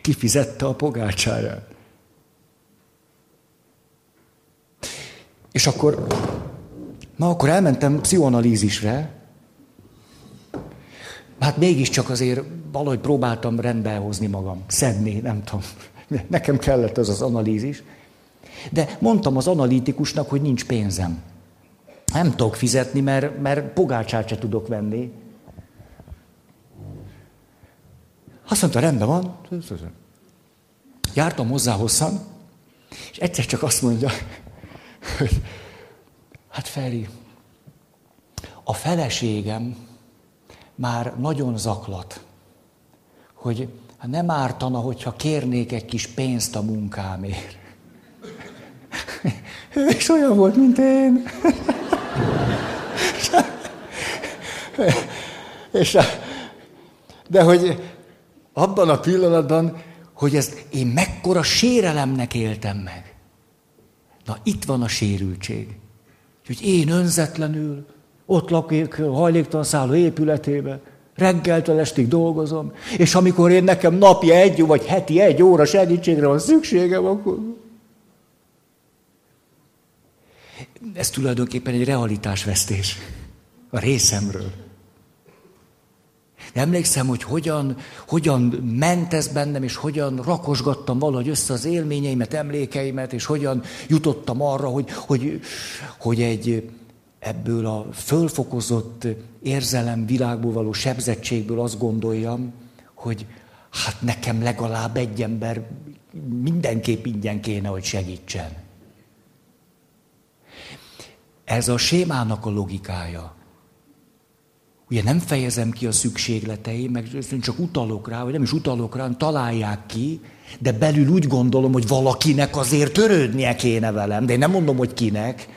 Speaker 1: kifizette a pogácsáját. És akkor Na, akkor elmentem pszichoanalízisre. Hát mégiscsak azért valahogy próbáltam rendbe hozni magam, szedni, nem tudom. Nekem kellett az az analízis. De mondtam az analitikusnak, hogy nincs pénzem. Nem tudok fizetni, mert, mert pogácsát se tudok venni. Azt mondta, rendben van. Jártam hozzá hosszan, és egyszer csak azt mondja, hogy Hát Feri, a feleségem már nagyon zaklat, hogy hát nem ártana, hogyha kérnék egy kis pénzt a munkámért. *laughs* Ő olyan volt, mint én. *laughs* És, de hogy abban a pillanatban, hogy ezt én mekkora sérelemnek éltem meg. Na itt van a sérültség. Hogy én önzetlenül ott lakik hajléktalan szálló épületébe, reggeltől estig dolgozom, és amikor én nekem napi egy vagy heti egy óra segítségre van szükségem, akkor... Ez tulajdonképpen egy realitásvesztés a részemről. Emlékszem, hogy hogyan, hogyan ment ez bennem, és hogyan rakosgattam valahogy össze az élményeimet, emlékeimet, és hogyan jutottam arra, hogy, hogy, hogy egy ebből a fölfokozott érzelem világból való sebzettségből azt gondoljam, hogy hát nekem legalább egy ember mindenképp ingyen kéne, hogy segítsen. Ez a sémának a logikája. Ugye nem fejezem ki a szükségleteim, meg csak utalok rá, vagy nem is utalok rá, találják ki, de belül úgy gondolom, hogy valakinek azért törődnie kéne velem, de én nem mondom, hogy kinek.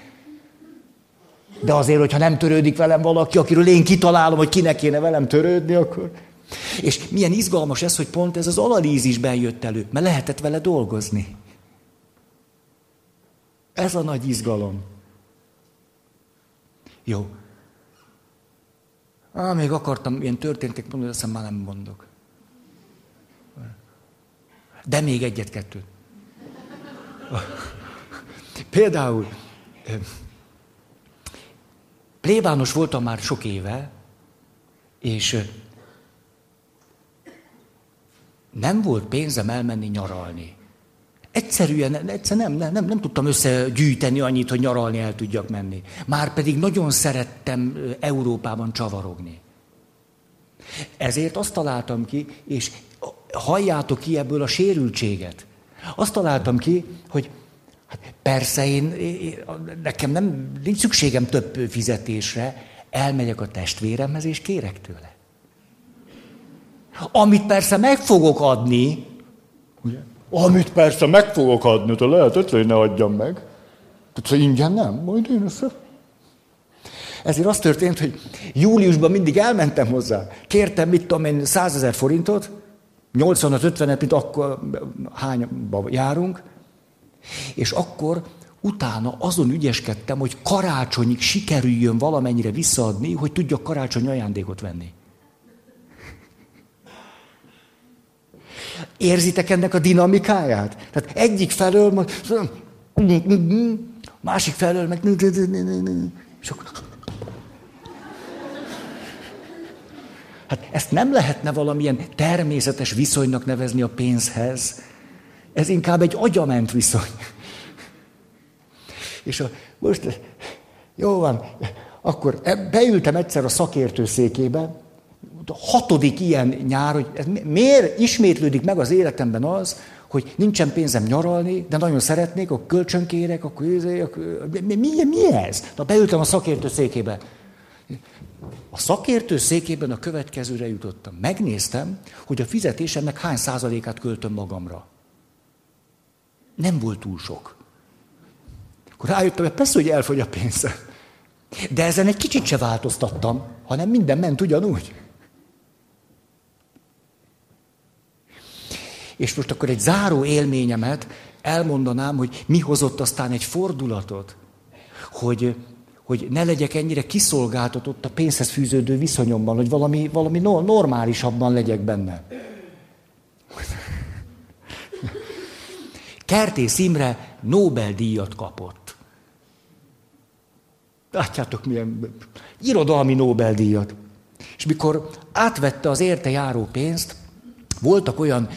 Speaker 1: De azért, hogyha nem törődik velem valaki, akiről én kitalálom, hogy kinek kéne velem törődni, akkor... És milyen izgalmas ez, hogy pont ez az analízisben jött elő, mert lehetett vele dolgozni. Ez a nagy izgalom. Jó, Á, még akartam ilyen történtek mondani, azt már nem mondok. De még egyet-kettőt. Például plébános voltam már sok éve, és nem volt pénzem elmenni nyaralni. Egyszerűen, egyszer nem, nem, nem, nem tudtam összegyűjteni annyit, hogy nyaralni el tudjak menni. Már pedig nagyon szerettem Európában csavarogni. Ezért azt találtam ki, és halljátok ki ebből a sérültséget. Azt találtam ki, hogy hát persze én, én, nekem nem, nincs szükségem több fizetésre, elmegyek a testvéremhez, és kérek tőle. Amit persze meg fogok adni? Amit persze meg fogok adni, de lehet, hogy ne adjam meg. Tehát ingyen nem, majd én össze. Ezért az történt, hogy júliusban mindig elmentem hozzá. Kértem, mit tudom én, 100 ezer forintot, 85-50-et, mint akkor hányba járunk, és akkor utána azon ügyeskedtem, hogy karácsonyig sikerüljön valamennyire visszaadni, hogy tudjak karácsony ajándékot venni. Érzitek ennek a dinamikáját? Tehát egyik felől, másik felől meg... És akkor... Hát ezt nem lehetne valamilyen természetes viszonynak nevezni a pénzhez. Ez inkább egy agyament viszony. És a, most, jó van, akkor e, beültem egyszer a szakértő székébe, hatodik ilyen nyár, hogy miért ismétlődik meg az életemben az, hogy nincsen pénzem nyaralni, de nagyon szeretnék, akkor kölcsönkérek, akkor, akkor mi, mi, mi ez? Na, beültem a szakértő székébe. A szakértő székében a következőre jutottam. Megnéztem, hogy a fizetésemnek hány százalékát költöm magamra. Nem volt túl sok. Akkor rájöttem, hogy persze, hogy elfogy a pénzem. De ezen egy kicsit se változtattam, hanem minden ment ugyanúgy. És most akkor egy záró élményemet elmondanám, hogy mi hozott aztán egy fordulatot, hogy, hogy ne legyek ennyire kiszolgáltatott a pénzhez fűződő viszonyomban, hogy valami, valami normálisabban legyek benne. *laughs* Kertész Imre Nobel-díjat kapott. Látjátok, milyen irodalmi Nobel-díjat. És mikor átvette az érte járó pénzt, voltak olyan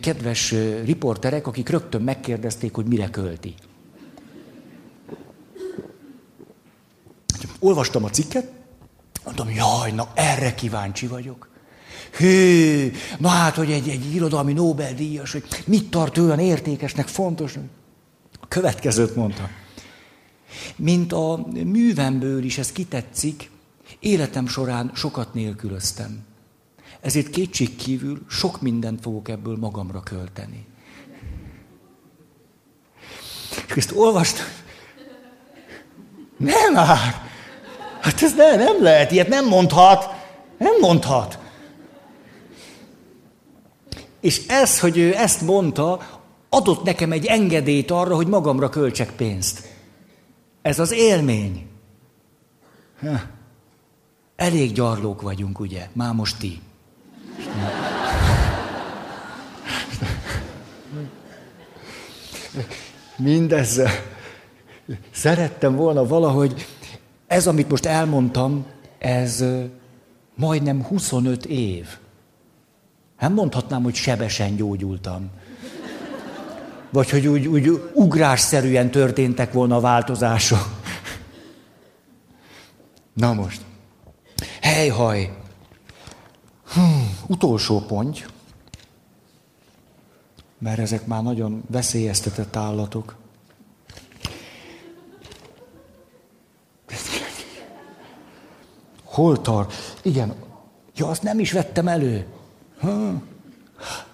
Speaker 1: kedves riporterek, akik rögtön megkérdezték, hogy mire költi. Olvastam a cikket, mondtam, jaj, na erre kíváncsi vagyok. Hű, na hát, hogy egy, egy irodalmi Nobel-díjas, hogy mit tart olyan értékesnek, fontos. A következőt mondta. Mint a művemből is ez kitetszik, életem során sokat nélkülöztem. Ezért kétség kívül sok mindent fogok ebből magamra költeni. És ezt olvastam. Nem már! Hát ez ne, nem lehet, ilyet nem mondhat. Nem mondhat. És ez, hogy ő ezt mondta, adott nekem egy engedélyt arra, hogy magamra költsek pénzt. Ez az élmény. Elég gyarlók vagyunk, ugye? Már most ti. Mindezzel szerettem volna valahogy, ez, amit most elmondtam, ez majdnem 25 év. Nem mondhatnám, hogy sebesen gyógyultam. Vagy hogy úgy, úgy ugrásszerűen történtek volna a változások. Na most. Helyhaj. Hmm, utolsó pont. Mert ezek már nagyon veszélyeztetett állatok. Hol tart? Igen. Ja, azt nem is vettem elő.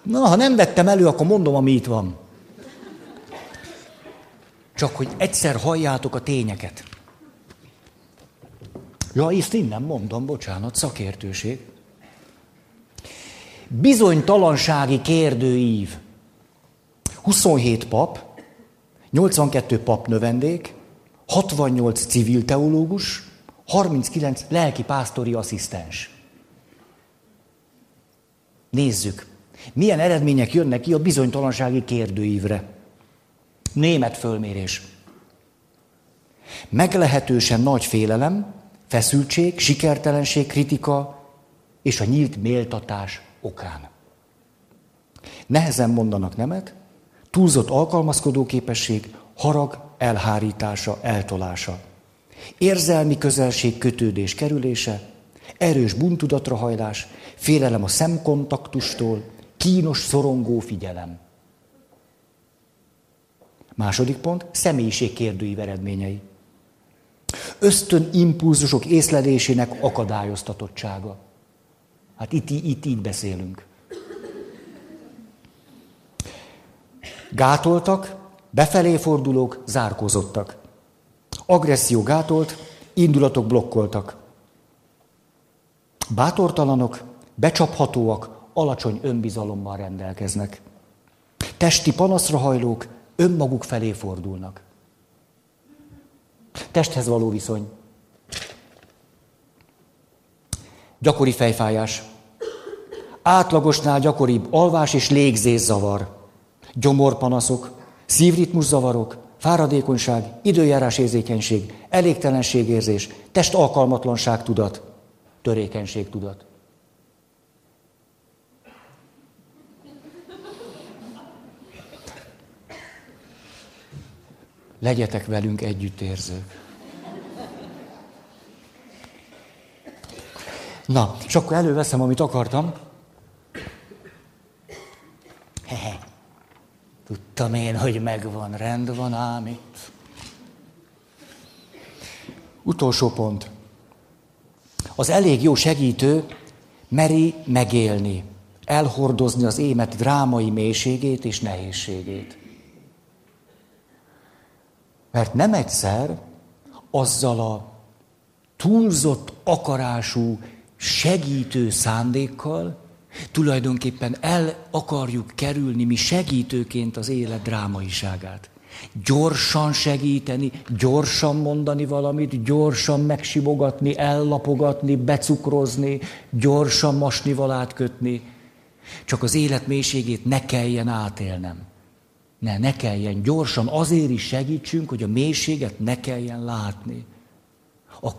Speaker 1: Na, ha nem vettem elő, akkor mondom, ami itt van. Csak hogy egyszer halljátok a tényeket. Ja, ezt innen mondom, bocsánat, szakértőség. Bizonytalansági kérdőív. 27 pap, 82 pap növendék, 68 civil teológus, 39 lelki pásztori asszisztens. Nézzük, milyen eredmények jönnek ki a bizonytalansági kérdőívre. Német fölmérés. Meglehetősen nagy félelem, feszültség, sikertelenség, kritika és a nyílt méltatás okán. Nehezen mondanak nemet, túlzott alkalmazkodó képesség, harag elhárítása, eltolása. Érzelmi közelség, kötődés kerülése, erős buntudatra hajlás, félelem a szemkontaktustól, kínos, szorongó figyelem. Második pont, személyiség kérdői eredményei. Ösztön impulzusok észlelésének akadályoztatottsága. Hát itt, itt így beszélünk. Gátoltak, befelé fordulók, zárkózottak. Agresszió gátolt, indulatok blokkoltak. Bátortalanok, becsaphatóak, alacsony önbizalommal rendelkeznek. Testi panaszra hajlók önmaguk felé fordulnak. Testhez való viszony. Gyakori fejfájás. Átlagosnál gyakoribb alvás és légzészavar. Gyomorpanaszok, szívritmuszavarok, fáradékonyság, időjárás érzékenység, elégtelenségérzés, testalkalmatlanság tudat, törékenység tudat. Legyetek velünk együttérzők. Na, és akkor előveszem, amit akartam. Hehe. Tudtam én, hogy megvan, rend van ám itt. Utolsó pont. Az elég jó segítő meri megélni, elhordozni az émet drámai mélységét és nehézségét. Mert nem egyszer azzal a túlzott akarású, segítő szándékkal tulajdonképpen el akarjuk kerülni mi segítőként az élet drámaiságát. Gyorsan segíteni, gyorsan mondani valamit, gyorsan megsimogatni, ellapogatni, becukrozni, gyorsan masnivalát kötni. Csak az élet mélységét ne kelljen átélnem. Ne, ne kelljen gyorsan, azért is segítsünk, hogy a mélységet ne kelljen látni. A,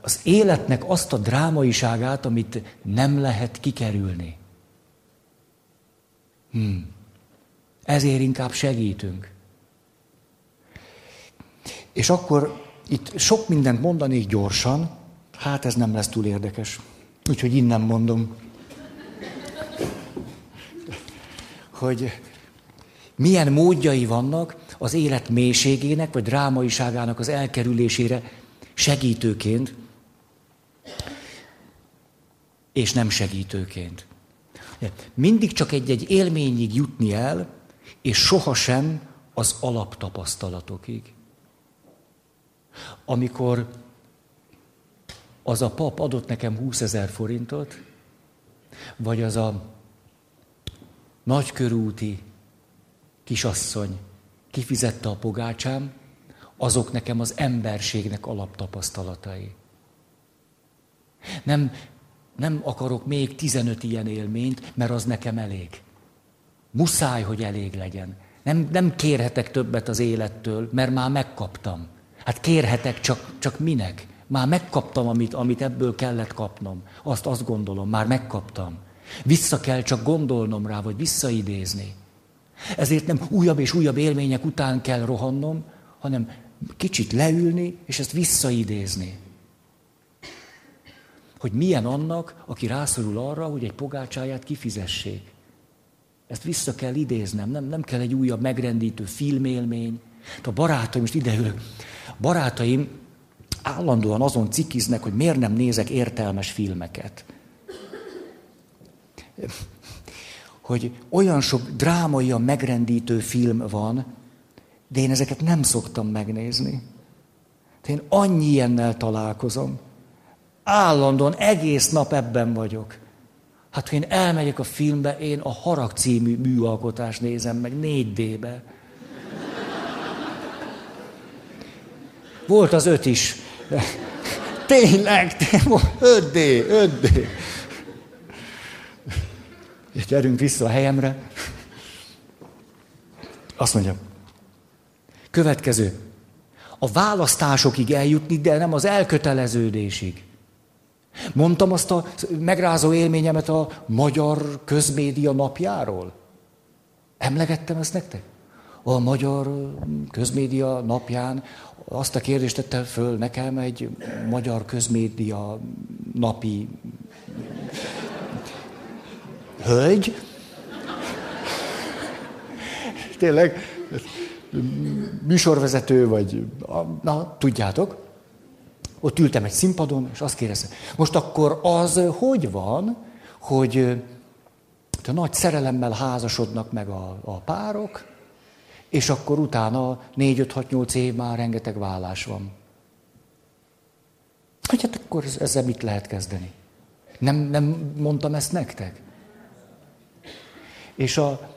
Speaker 1: az életnek azt a drámaiságát, amit nem lehet kikerülni. Hmm. Ezért inkább segítünk. És akkor itt sok mindent mondanék gyorsan, hát ez nem lesz túl érdekes. Úgyhogy innen mondom, hogy milyen módjai vannak az élet mélységének vagy drámaiságának az elkerülésére segítőként, és nem segítőként. Mindig csak egy-egy élményig jutni el, és sohasem az alaptapasztalatokig. Amikor az a pap adott nekem 20 ezer forintot, vagy az a nagykörúti kisasszony, kifizette a pogácsám, azok nekem az emberségnek alaptapasztalatai. Nem, nem akarok még 15 ilyen élményt, mert az nekem elég. Muszáj, hogy elég legyen. Nem, nem kérhetek többet az élettől, mert már megkaptam. Hát kérhetek, csak, csak minek? Már megkaptam, amit, amit ebből kellett kapnom. Azt azt gondolom, már megkaptam. Vissza kell csak gondolnom rá, vagy visszaidézni. Ezért nem újabb és újabb élmények után kell rohannom, hanem kicsit leülni, és ezt visszaidézni. Hogy milyen annak, aki rászorul arra, hogy egy pogácsáját kifizessék. Ezt vissza kell idéznem, nem, nem kell egy újabb megrendítő filmélmény. A barátaim, most ideülök, barátaim állandóan azon cikiznek, hogy miért nem nézek értelmes filmeket. Hogy olyan sok drámai, megrendítő film van, de én ezeket nem szoktam megnézni. De én annyi ilyennel találkozom. Állandóan egész nap ebben vagyok. Hát, ha én elmegyek a filmbe, én a Harag című műalkotást nézem meg 4D-be. Volt az öt is. Tényleg, 5D, 5D. És gyerünk vissza a helyemre. Azt mondja, következő. A választásokig eljutni, de nem az elköteleződésig. Mondtam azt a megrázó élményemet a Magyar Közmédia napjáról? Emlegettem ezt nektek? A Magyar Közmédia napján azt a kérdést tette föl nekem egy Magyar Közmédia napi hölgy. Tényleg, műsorvezető, vagy, na, tudjátok. Ott ültem egy színpadon, és azt kérdezte, most akkor az hogy van, hogy a nagy szerelemmel házasodnak meg a, a párok, és akkor utána 4-5-6-8 év már rengeteg vállás van. Hogy hát akkor ezzel mit lehet kezdeni? Nem, nem mondtam ezt nektek? És a...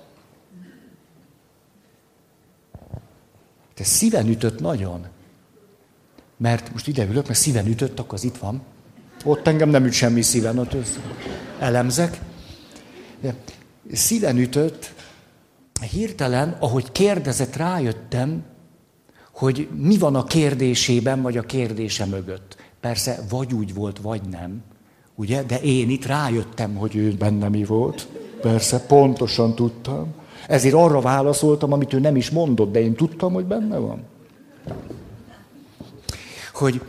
Speaker 1: Te szíven ütött nagyon. Mert most ide ülök, mert szíven ütött, akkor az itt van. Ott engem nem üt semmi szíven, ott elemzek. De szíven ütött, hirtelen, ahogy kérdezett, rájöttem, hogy mi van a kérdésében, vagy a kérdése mögött. Persze, vagy úgy volt, vagy nem. Ugye? De én itt rájöttem, hogy ő benne mi volt. Persze, pontosan tudtam. Ezért arra válaszoltam, amit ő nem is mondott, de én tudtam, hogy benne van hogy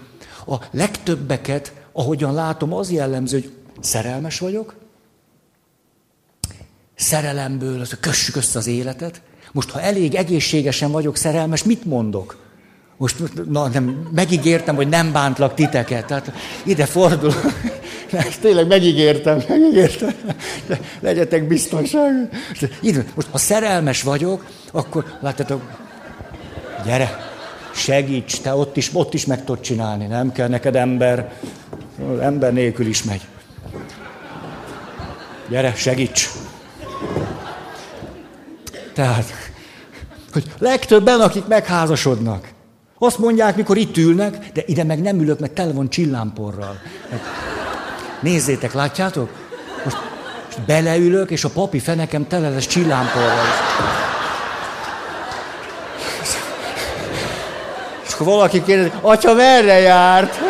Speaker 1: a legtöbbeket, ahogyan látom, az jellemző, hogy szerelmes vagyok, szerelemből, az, kössük össze az életet. Most, ha elég egészségesen vagyok szerelmes, mit mondok? Most na, nem, megígértem, hogy nem bántlak titeket. Tehát ide fordul. Tényleg megígértem, megígértem. De legyetek biztonság. Most, ha szerelmes vagyok, akkor látjátok, gyere, segíts, te ott is, ott is meg tudod csinálni, nem kell neked ember, ember nélkül is megy. Gyere, segíts! Tehát, hogy legtöbben, akik megházasodnak, azt mondják, mikor itt ülnek, de ide meg nem ülök, mert tele van csillámporral. Nézzétek, látjátok? Most, most beleülök, és a papi fenekem tele lesz csillámporral akkor valaki kérdezi, atya merre járt?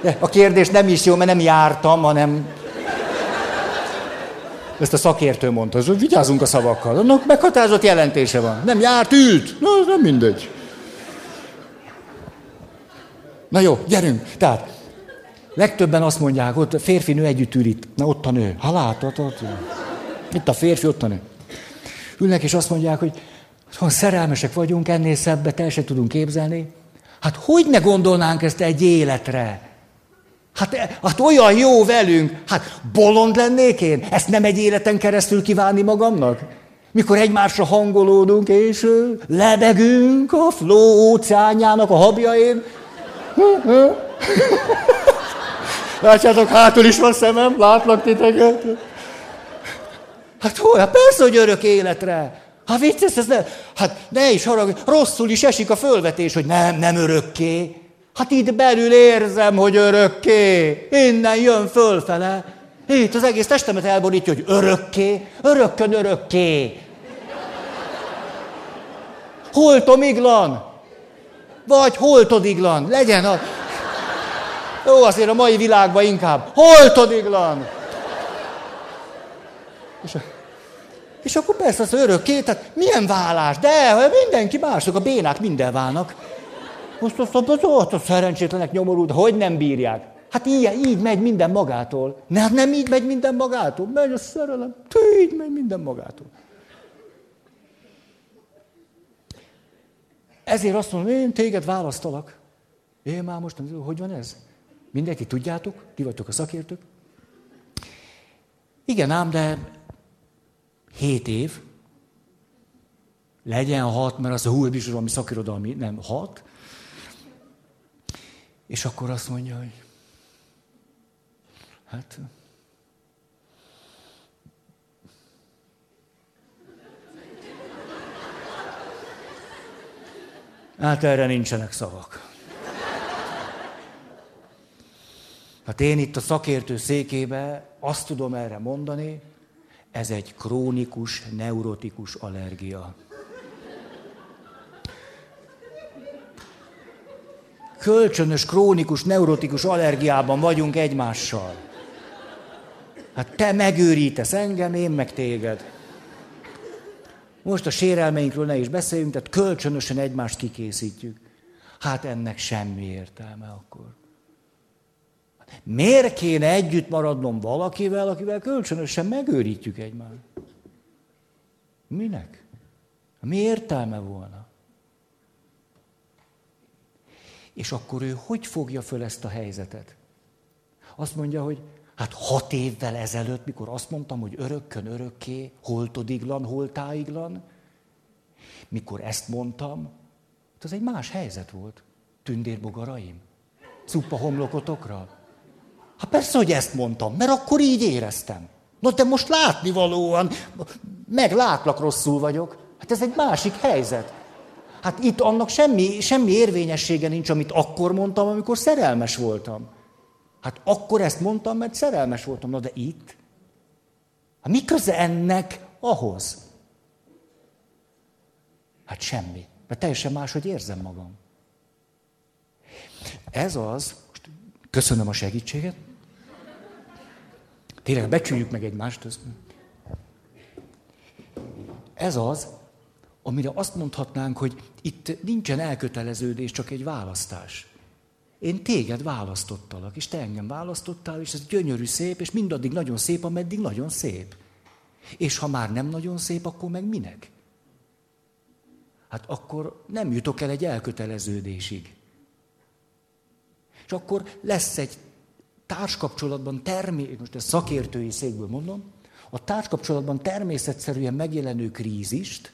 Speaker 1: De a kérdés nem is jó, mert nem jártam, hanem... Ezt a szakértő mondta, hogy vigyázunk a szavakkal. Annak meghatározott jelentése van. Nem járt, ült. Na, nem mindegy. Na jó, gyerünk. Tehát, legtöbben azt mondják, ott férfi-nő együtt ül itt. Na, ott a nő. Ha látod, ott. Itt a férfi, ott a nő. Ülnek, és azt mondják, hogy ha szerelmesek vagyunk, ennél szebbet el se tudunk képzelni. Hát hogy ne gondolnánk ezt egy életre? Hát, hát olyan jó velünk. Hát bolond lennék én? Ezt nem egy életen keresztül kívánni magamnak? Mikor egymásra hangolódunk, és lebegünk a fló óceánjának a habjain. Látjátok, hátul is van szemem, látlak titeket. Hát hol? Hát persze, hogy örök életre. Hát vicces, ez ne, hát ne is harag, rosszul is esik a fölvetés, hogy nem, nem örökké. Hát itt belül érzem, hogy örökké. Innen jön fölfele. Itt az egész testemet elborítja, hogy örökké, örökkön örökké. Holtomiglan. Vagy holtodiglan. Legyen a... Jó, azért a mai világban inkább. Holtodiglan. És, és akkor persze az örökké, tehát milyen vállás? De mindenki mások, a bénák minden válnak. Most azt ott a szerencsétlenek nyomorult, hogy nem bírják. Hát így, így megy minden magától. Ne, hát nem így megy minden magától. Megy a szerelem. Így megy minden magától. Ezért azt mondom, én téged választalak. Én már most, hogy van ez? Mindenki tudjátok? Ti vagytok a szakértők? Igen ám, de hét év. Legyen hat, mert az a hú, is valami szakirodalmi, nem hat. És akkor azt mondja, hogy hát Hát erre nincsenek szavak. Hát én itt a szakértő székébe azt tudom erre mondani, ez egy krónikus, neurotikus allergia. Kölcsönös, krónikus, neurotikus allergiában vagyunk egymással. Hát te megőrítesz engem, én meg téged. Most a sérelmeinkről ne is beszéljünk, tehát kölcsönösen egymást kikészítjük. Hát ennek semmi értelme akkor. Miért kéne együtt maradnom valakivel, akivel kölcsönösen megőrítjük egymást? Minek? Mi értelme volna? És akkor ő hogy fogja föl ezt a helyzetet? Azt mondja, hogy hát hat évvel ezelőtt, mikor azt mondtam, hogy örökkön örökké, holtodiglan, holtáiglan, mikor ezt mondtam, az egy más helyzet volt. Tündérbogaraim, cuppa homlokotokra. Hát persze, hogy ezt mondtam, mert akkor így éreztem. No, de most látnivalóan, meglátlak, rosszul vagyok. Hát ez egy másik helyzet. Hát itt annak semmi, semmi érvényessége nincs, amit akkor mondtam, amikor szerelmes voltam. Hát akkor ezt mondtam, mert szerelmes voltam. Na de itt? Hát mi köze ennek ahhoz? Hát semmi. Mert teljesen máshogy érzem magam. Ez az, most köszönöm a segítséget. Tényleg becsüljük meg egymást. Ez az, amire azt mondhatnánk, hogy itt nincsen elköteleződés, csak egy választás. Én téged választottalak, és te engem választottál, és ez gyönyörű szép, és mindaddig nagyon szép, ameddig nagyon szép. És ha már nem nagyon szép, akkor meg minek? Hát akkor nem jutok el egy elköteleződésig. És akkor lesz egy társkapcsolatban termé, most ezt szakértői székből mondom, a társkapcsolatban természetszerűen megjelenő krízist,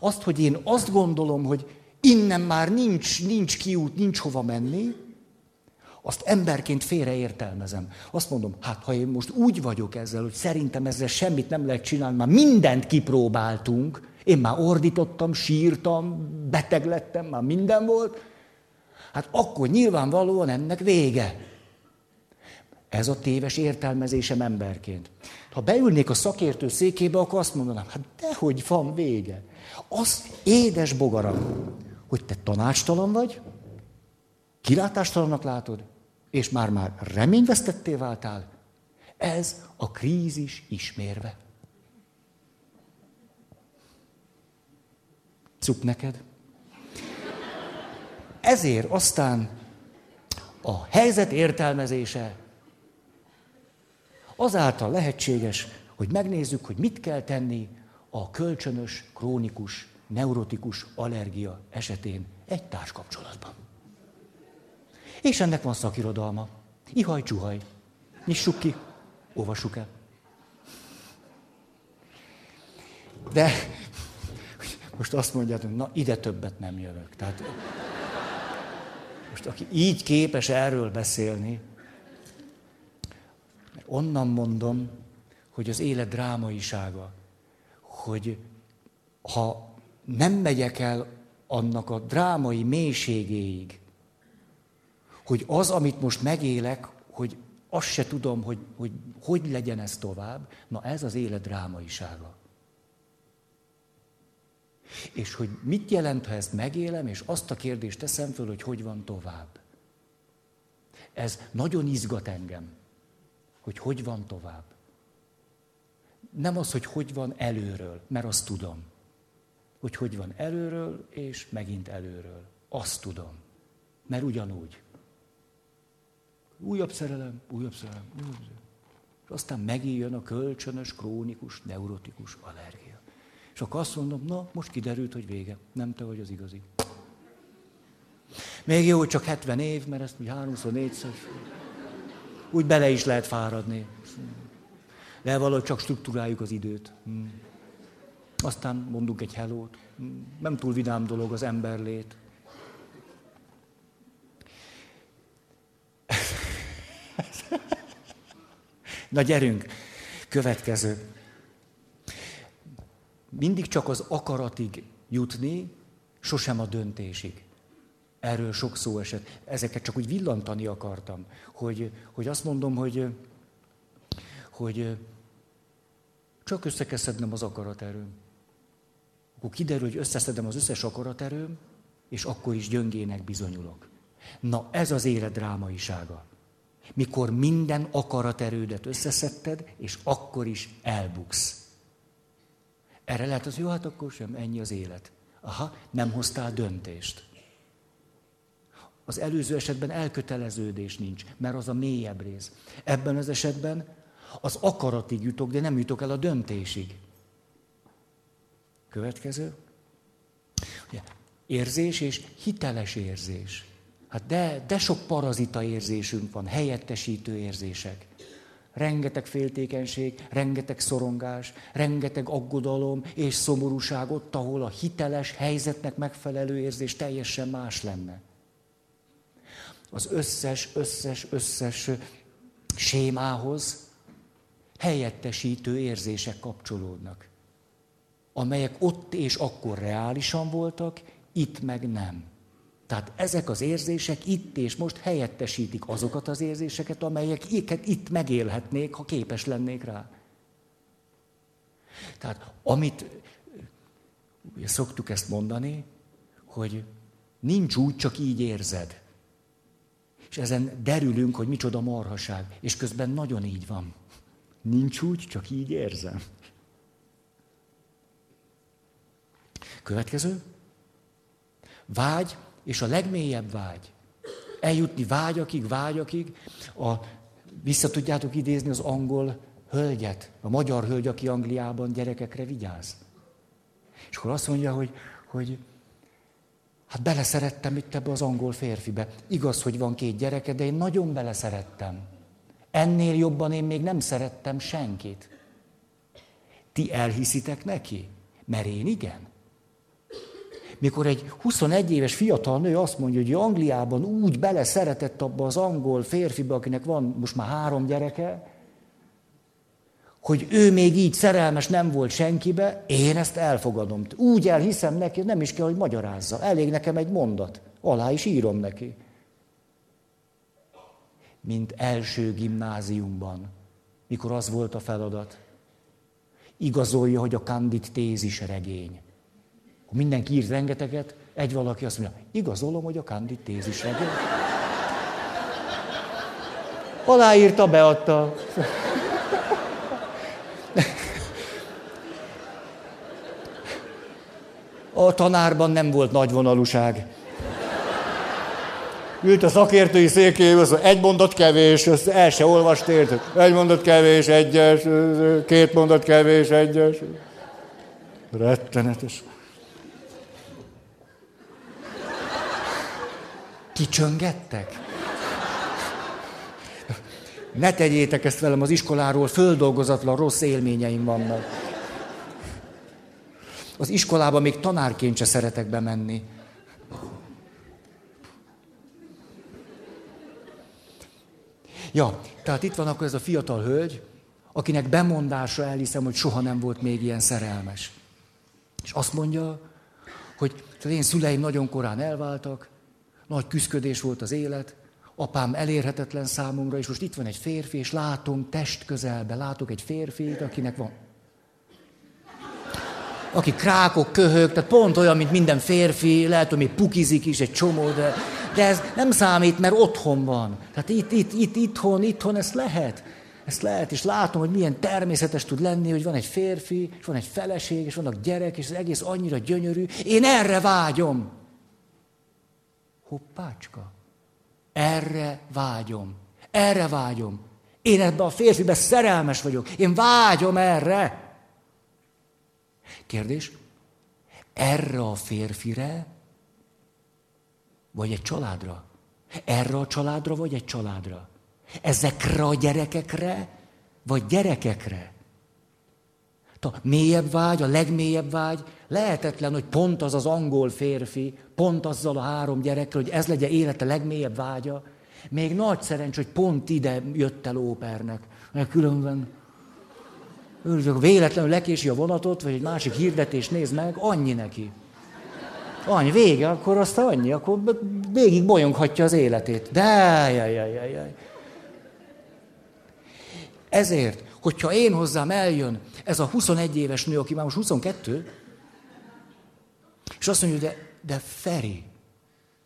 Speaker 1: azt, hogy én azt gondolom, hogy innen már nincs, nincs kiút, nincs hova menni, azt emberként félreértelmezem. Azt mondom, hát ha én most úgy vagyok ezzel, hogy szerintem ezzel semmit nem lehet csinálni, már mindent kipróbáltunk, én már ordítottam, sírtam, beteg lettem, már minden volt, hát akkor nyilvánvalóan ennek vége. Ez a téves értelmezésem emberként. Ha beülnék a szakértő székébe, akkor azt mondanám, hát dehogy van vége. Az édes bogaram, hogy te tanácstalan vagy, kilátástalannak látod, és már-már reményvesztetté váltál, ez a krízis ismérve. Cup neked. Ezért aztán a helyzet értelmezése azáltal lehetséges, hogy megnézzük, hogy mit kell tenni a kölcsönös, krónikus, neurotikus allergia esetén egy társkapcsolatban. És ennek van szakirodalma. Ihaj, csuhaj. Nyissuk ki, olvassuk el. De most azt mondjátok, na ide többet nem jövök. Tehát, most aki így képes erről beszélni, onnan mondom, hogy az élet drámaisága, hogy ha nem megyek el annak a drámai mélységéig, hogy az, amit most megélek, hogy azt se tudom, hogy, hogy hogy legyen ez tovább, na ez az élet drámaisága. És hogy mit jelent, ha ezt megélem, és azt a kérdést teszem föl, hogy hogy van tovább. Ez nagyon izgat engem, hogy hogy van tovább. Nem az, hogy hogy van előről, mert azt tudom. Hogy hogy van előről, és megint előről. Azt tudom. Mert ugyanúgy. Újabb szerelem, újabb szerelem, újabb szerelem. És aztán megijön a kölcsönös, krónikus, neurotikus allergia. És akkor azt mondom, na, most kiderült, hogy vége. Nem te vagy az igazi. Még jó, hogy csak 70 év, mert ezt úgy 3-4-szer. Úgy bele is lehet fáradni. De valahogy csak struktúráljuk az időt. Hmm. Aztán mondunk egy hellót. Hmm. Nem túl vidám dolog az emberlét. *laughs* Na gyerünk, következő. Mindig csak az akaratig jutni, sosem a döntésig. Erről sok szó esett. Ezeket csak úgy villantani akartam, hogy, hogy azt mondom, hogy, hogy csak össze az akaraterőm. Akkor kiderül, hogy összeszedem az összes akaraterőm, és akkor is gyöngének bizonyulok. Na ez az élet drámaisága. Mikor minden akaraterődet összeszedted, és akkor is elbuksz. Erre lehet az, jó, hát akkor sem, ennyi az élet. Aha, nem hoztál döntést. Az előző esetben elköteleződés nincs, mert az a mélyebb rész. Ebben az esetben az akaratig jutok, de nem jutok el a döntésig. Következő. Érzés és hiteles érzés. Hát de, de sok parazita érzésünk van, helyettesítő érzések. Rengeteg féltékenység, rengeteg szorongás, rengeteg aggodalom és szomorúság ott, ahol a hiteles helyzetnek megfelelő érzés teljesen más lenne. Az összes, összes, összes sémához helyettesítő érzések kapcsolódnak, amelyek ott és akkor reálisan voltak, itt meg nem. Tehát ezek az érzések itt és most helyettesítik azokat az érzéseket, amelyek itt megélhetnék, ha képes lennék rá. Tehát amit, ugye szoktuk ezt mondani, hogy nincs úgy, csak így érzed. És ezen derülünk, hogy micsoda marhaság. És közben nagyon így van. Nincs úgy, csak így érzem. Következő. Vágy és a legmélyebb vágy. Eljutni vágyakig, vágyakig. A, vissza tudjátok idézni az angol hölgyet, a magyar hölgy, aki Angliában gyerekekre vigyáz. És akkor azt mondja, hogy, hogy hát beleszerettem itt ebbe az angol férfibe. Igaz, hogy van két gyereke, de én nagyon beleszerettem. Ennél jobban én még nem szerettem senkit. Ti elhiszitek neki? Mert én igen. Mikor egy 21 éves fiatal nő azt mondja, hogy Angliában úgy bele szeretett abba az angol férfibe, akinek van most már három gyereke, hogy ő még így szerelmes nem volt senkibe, én ezt elfogadom. Úgy elhiszem neki, nem is kell, hogy magyarázza. Elég nekem egy mondat. Alá is írom neki. Mint első gimnáziumban, mikor az volt a feladat. Igazolja, hogy a kandid tézis regény. Mindenki írt rengeteget, egy valaki azt mondja, igazolom, hogy a kandid tézis regény. Aláírta, beadta. A tanárban nem volt nagy vonalúság. Ült a szakértői székébe, az egy mondat kevés, azt el se olvast érted. Egy mondat kevés, egyes, két mondat kevés, egyes. Rettenetes. Kicsöngettek? Ne tegyétek ezt velem az iskoláról, földolgozatlan rossz élményeim vannak. Az iskolába még tanárként se szeretek bemenni. Ja, tehát itt van akkor ez a fiatal hölgy, akinek bemondásra elhiszem, hogy soha nem volt még ilyen szerelmes. És azt mondja, hogy az én szüleim nagyon korán elváltak, nagy küzdködés volt az élet, apám elérhetetlen számomra, és most itt van egy férfi, és látom test közelbe, látok egy férfit, akinek van aki krákok, köhög, tehát pont olyan, mint minden férfi, lehet, hogy még pukizik is egy csomó, de, de ez nem számít, mert otthon van. Tehát itt, itt, itt, itthon, itthon ezt lehet. Ezt lehet, és látom, hogy milyen természetes tud lenni, hogy van egy férfi, és van egy feleség, és vannak gyerek, és az egész annyira gyönyörű. Én erre vágyom. Hoppácska. Erre vágyom. Erre vágyom. Én ebbe a férfibe szerelmes vagyok. Én vágyom erre. Kérdés, erre a férfire, vagy egy családra? Erre a családra, vagy egy családra? Ezekre a gyerekekre, vagy gyerekekre? A mélyebb vágy, a legmélyebb vágy, lehetetlen, hogy pont az az angol férfi, pont azzal a három gyerekkel, hogy ez legyen élete legmélyebb vágya. Még nagy szerencs, hogy pont ide jött el ópernek. Mert különben véletlenül lekési a vonatot, vagy egy másik hirdetés néz meg, annyi neki. Annyi, vége, akkor azt annyi, akkor végig bolyonghatja az életét. De, jaj, jaj, jaj, jaj. Ezért, hogyha én hozzám eljön ez a 21 éves nő, aki már most 22, és azt mondja, de, de Feri,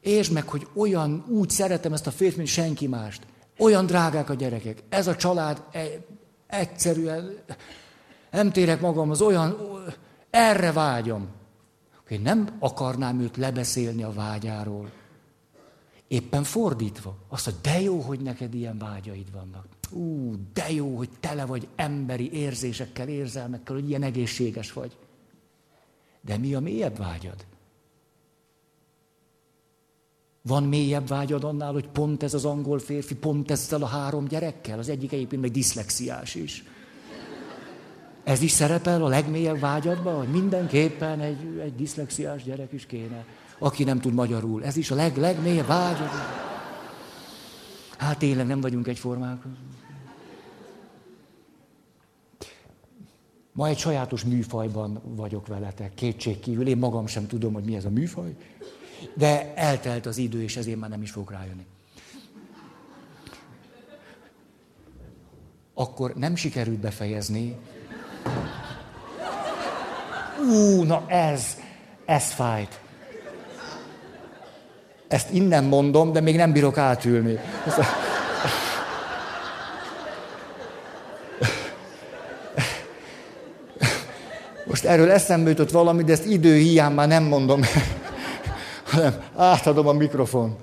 Speaker 1: értsd meg, hogy olyan, úgy szeretem ezt a férfit, mint senki mást. Olyan drágák a gyerekek. Ez a család e, egyszerűen, nem térek magamhoz, olyan, erre vágyom. Én nem akarnám őt lebeszélni a vágyáról. Éppen fordítva. Azt mondja, de jó, hogy neked ilyen vágyaid vannak. Ú, de jó, hogy tele vagy emberi érzésekkel, érzelmekkel, hogy ilyen egészséges vagy. De mi a mélyebb vágyad? Van mélyebb vágyad annál, hogy pont ez az angol férfi, pont ezzel a három gyerekkel? Az egyik egyébként meg diszlexiás is. Ez is szerepel a legmélyebb vágyadban, hogy mindenképpen egy, egy diszlexiás gyerek is kéne, aki nem tud magyarul. Ez is a leg, legmélyebb vágyad. Hát tényleg nem vagyunk egyformák. Ma egy sajátos műfajban vagyok veletek, kétségkívül. Én magam sem tudom, hogy mi ez a műfaj, de eltelt az idő, és ezért már nem is fog rájönni. Akkor nem sikerült befejezni, Ú, na ez, ez fájt. Ezt innen mondom, de még nem bírok átülni. Most erről eszembe jutott valami, de ezt idő hiány már nem mondom, *laughs* hanem átadom a mikrofon.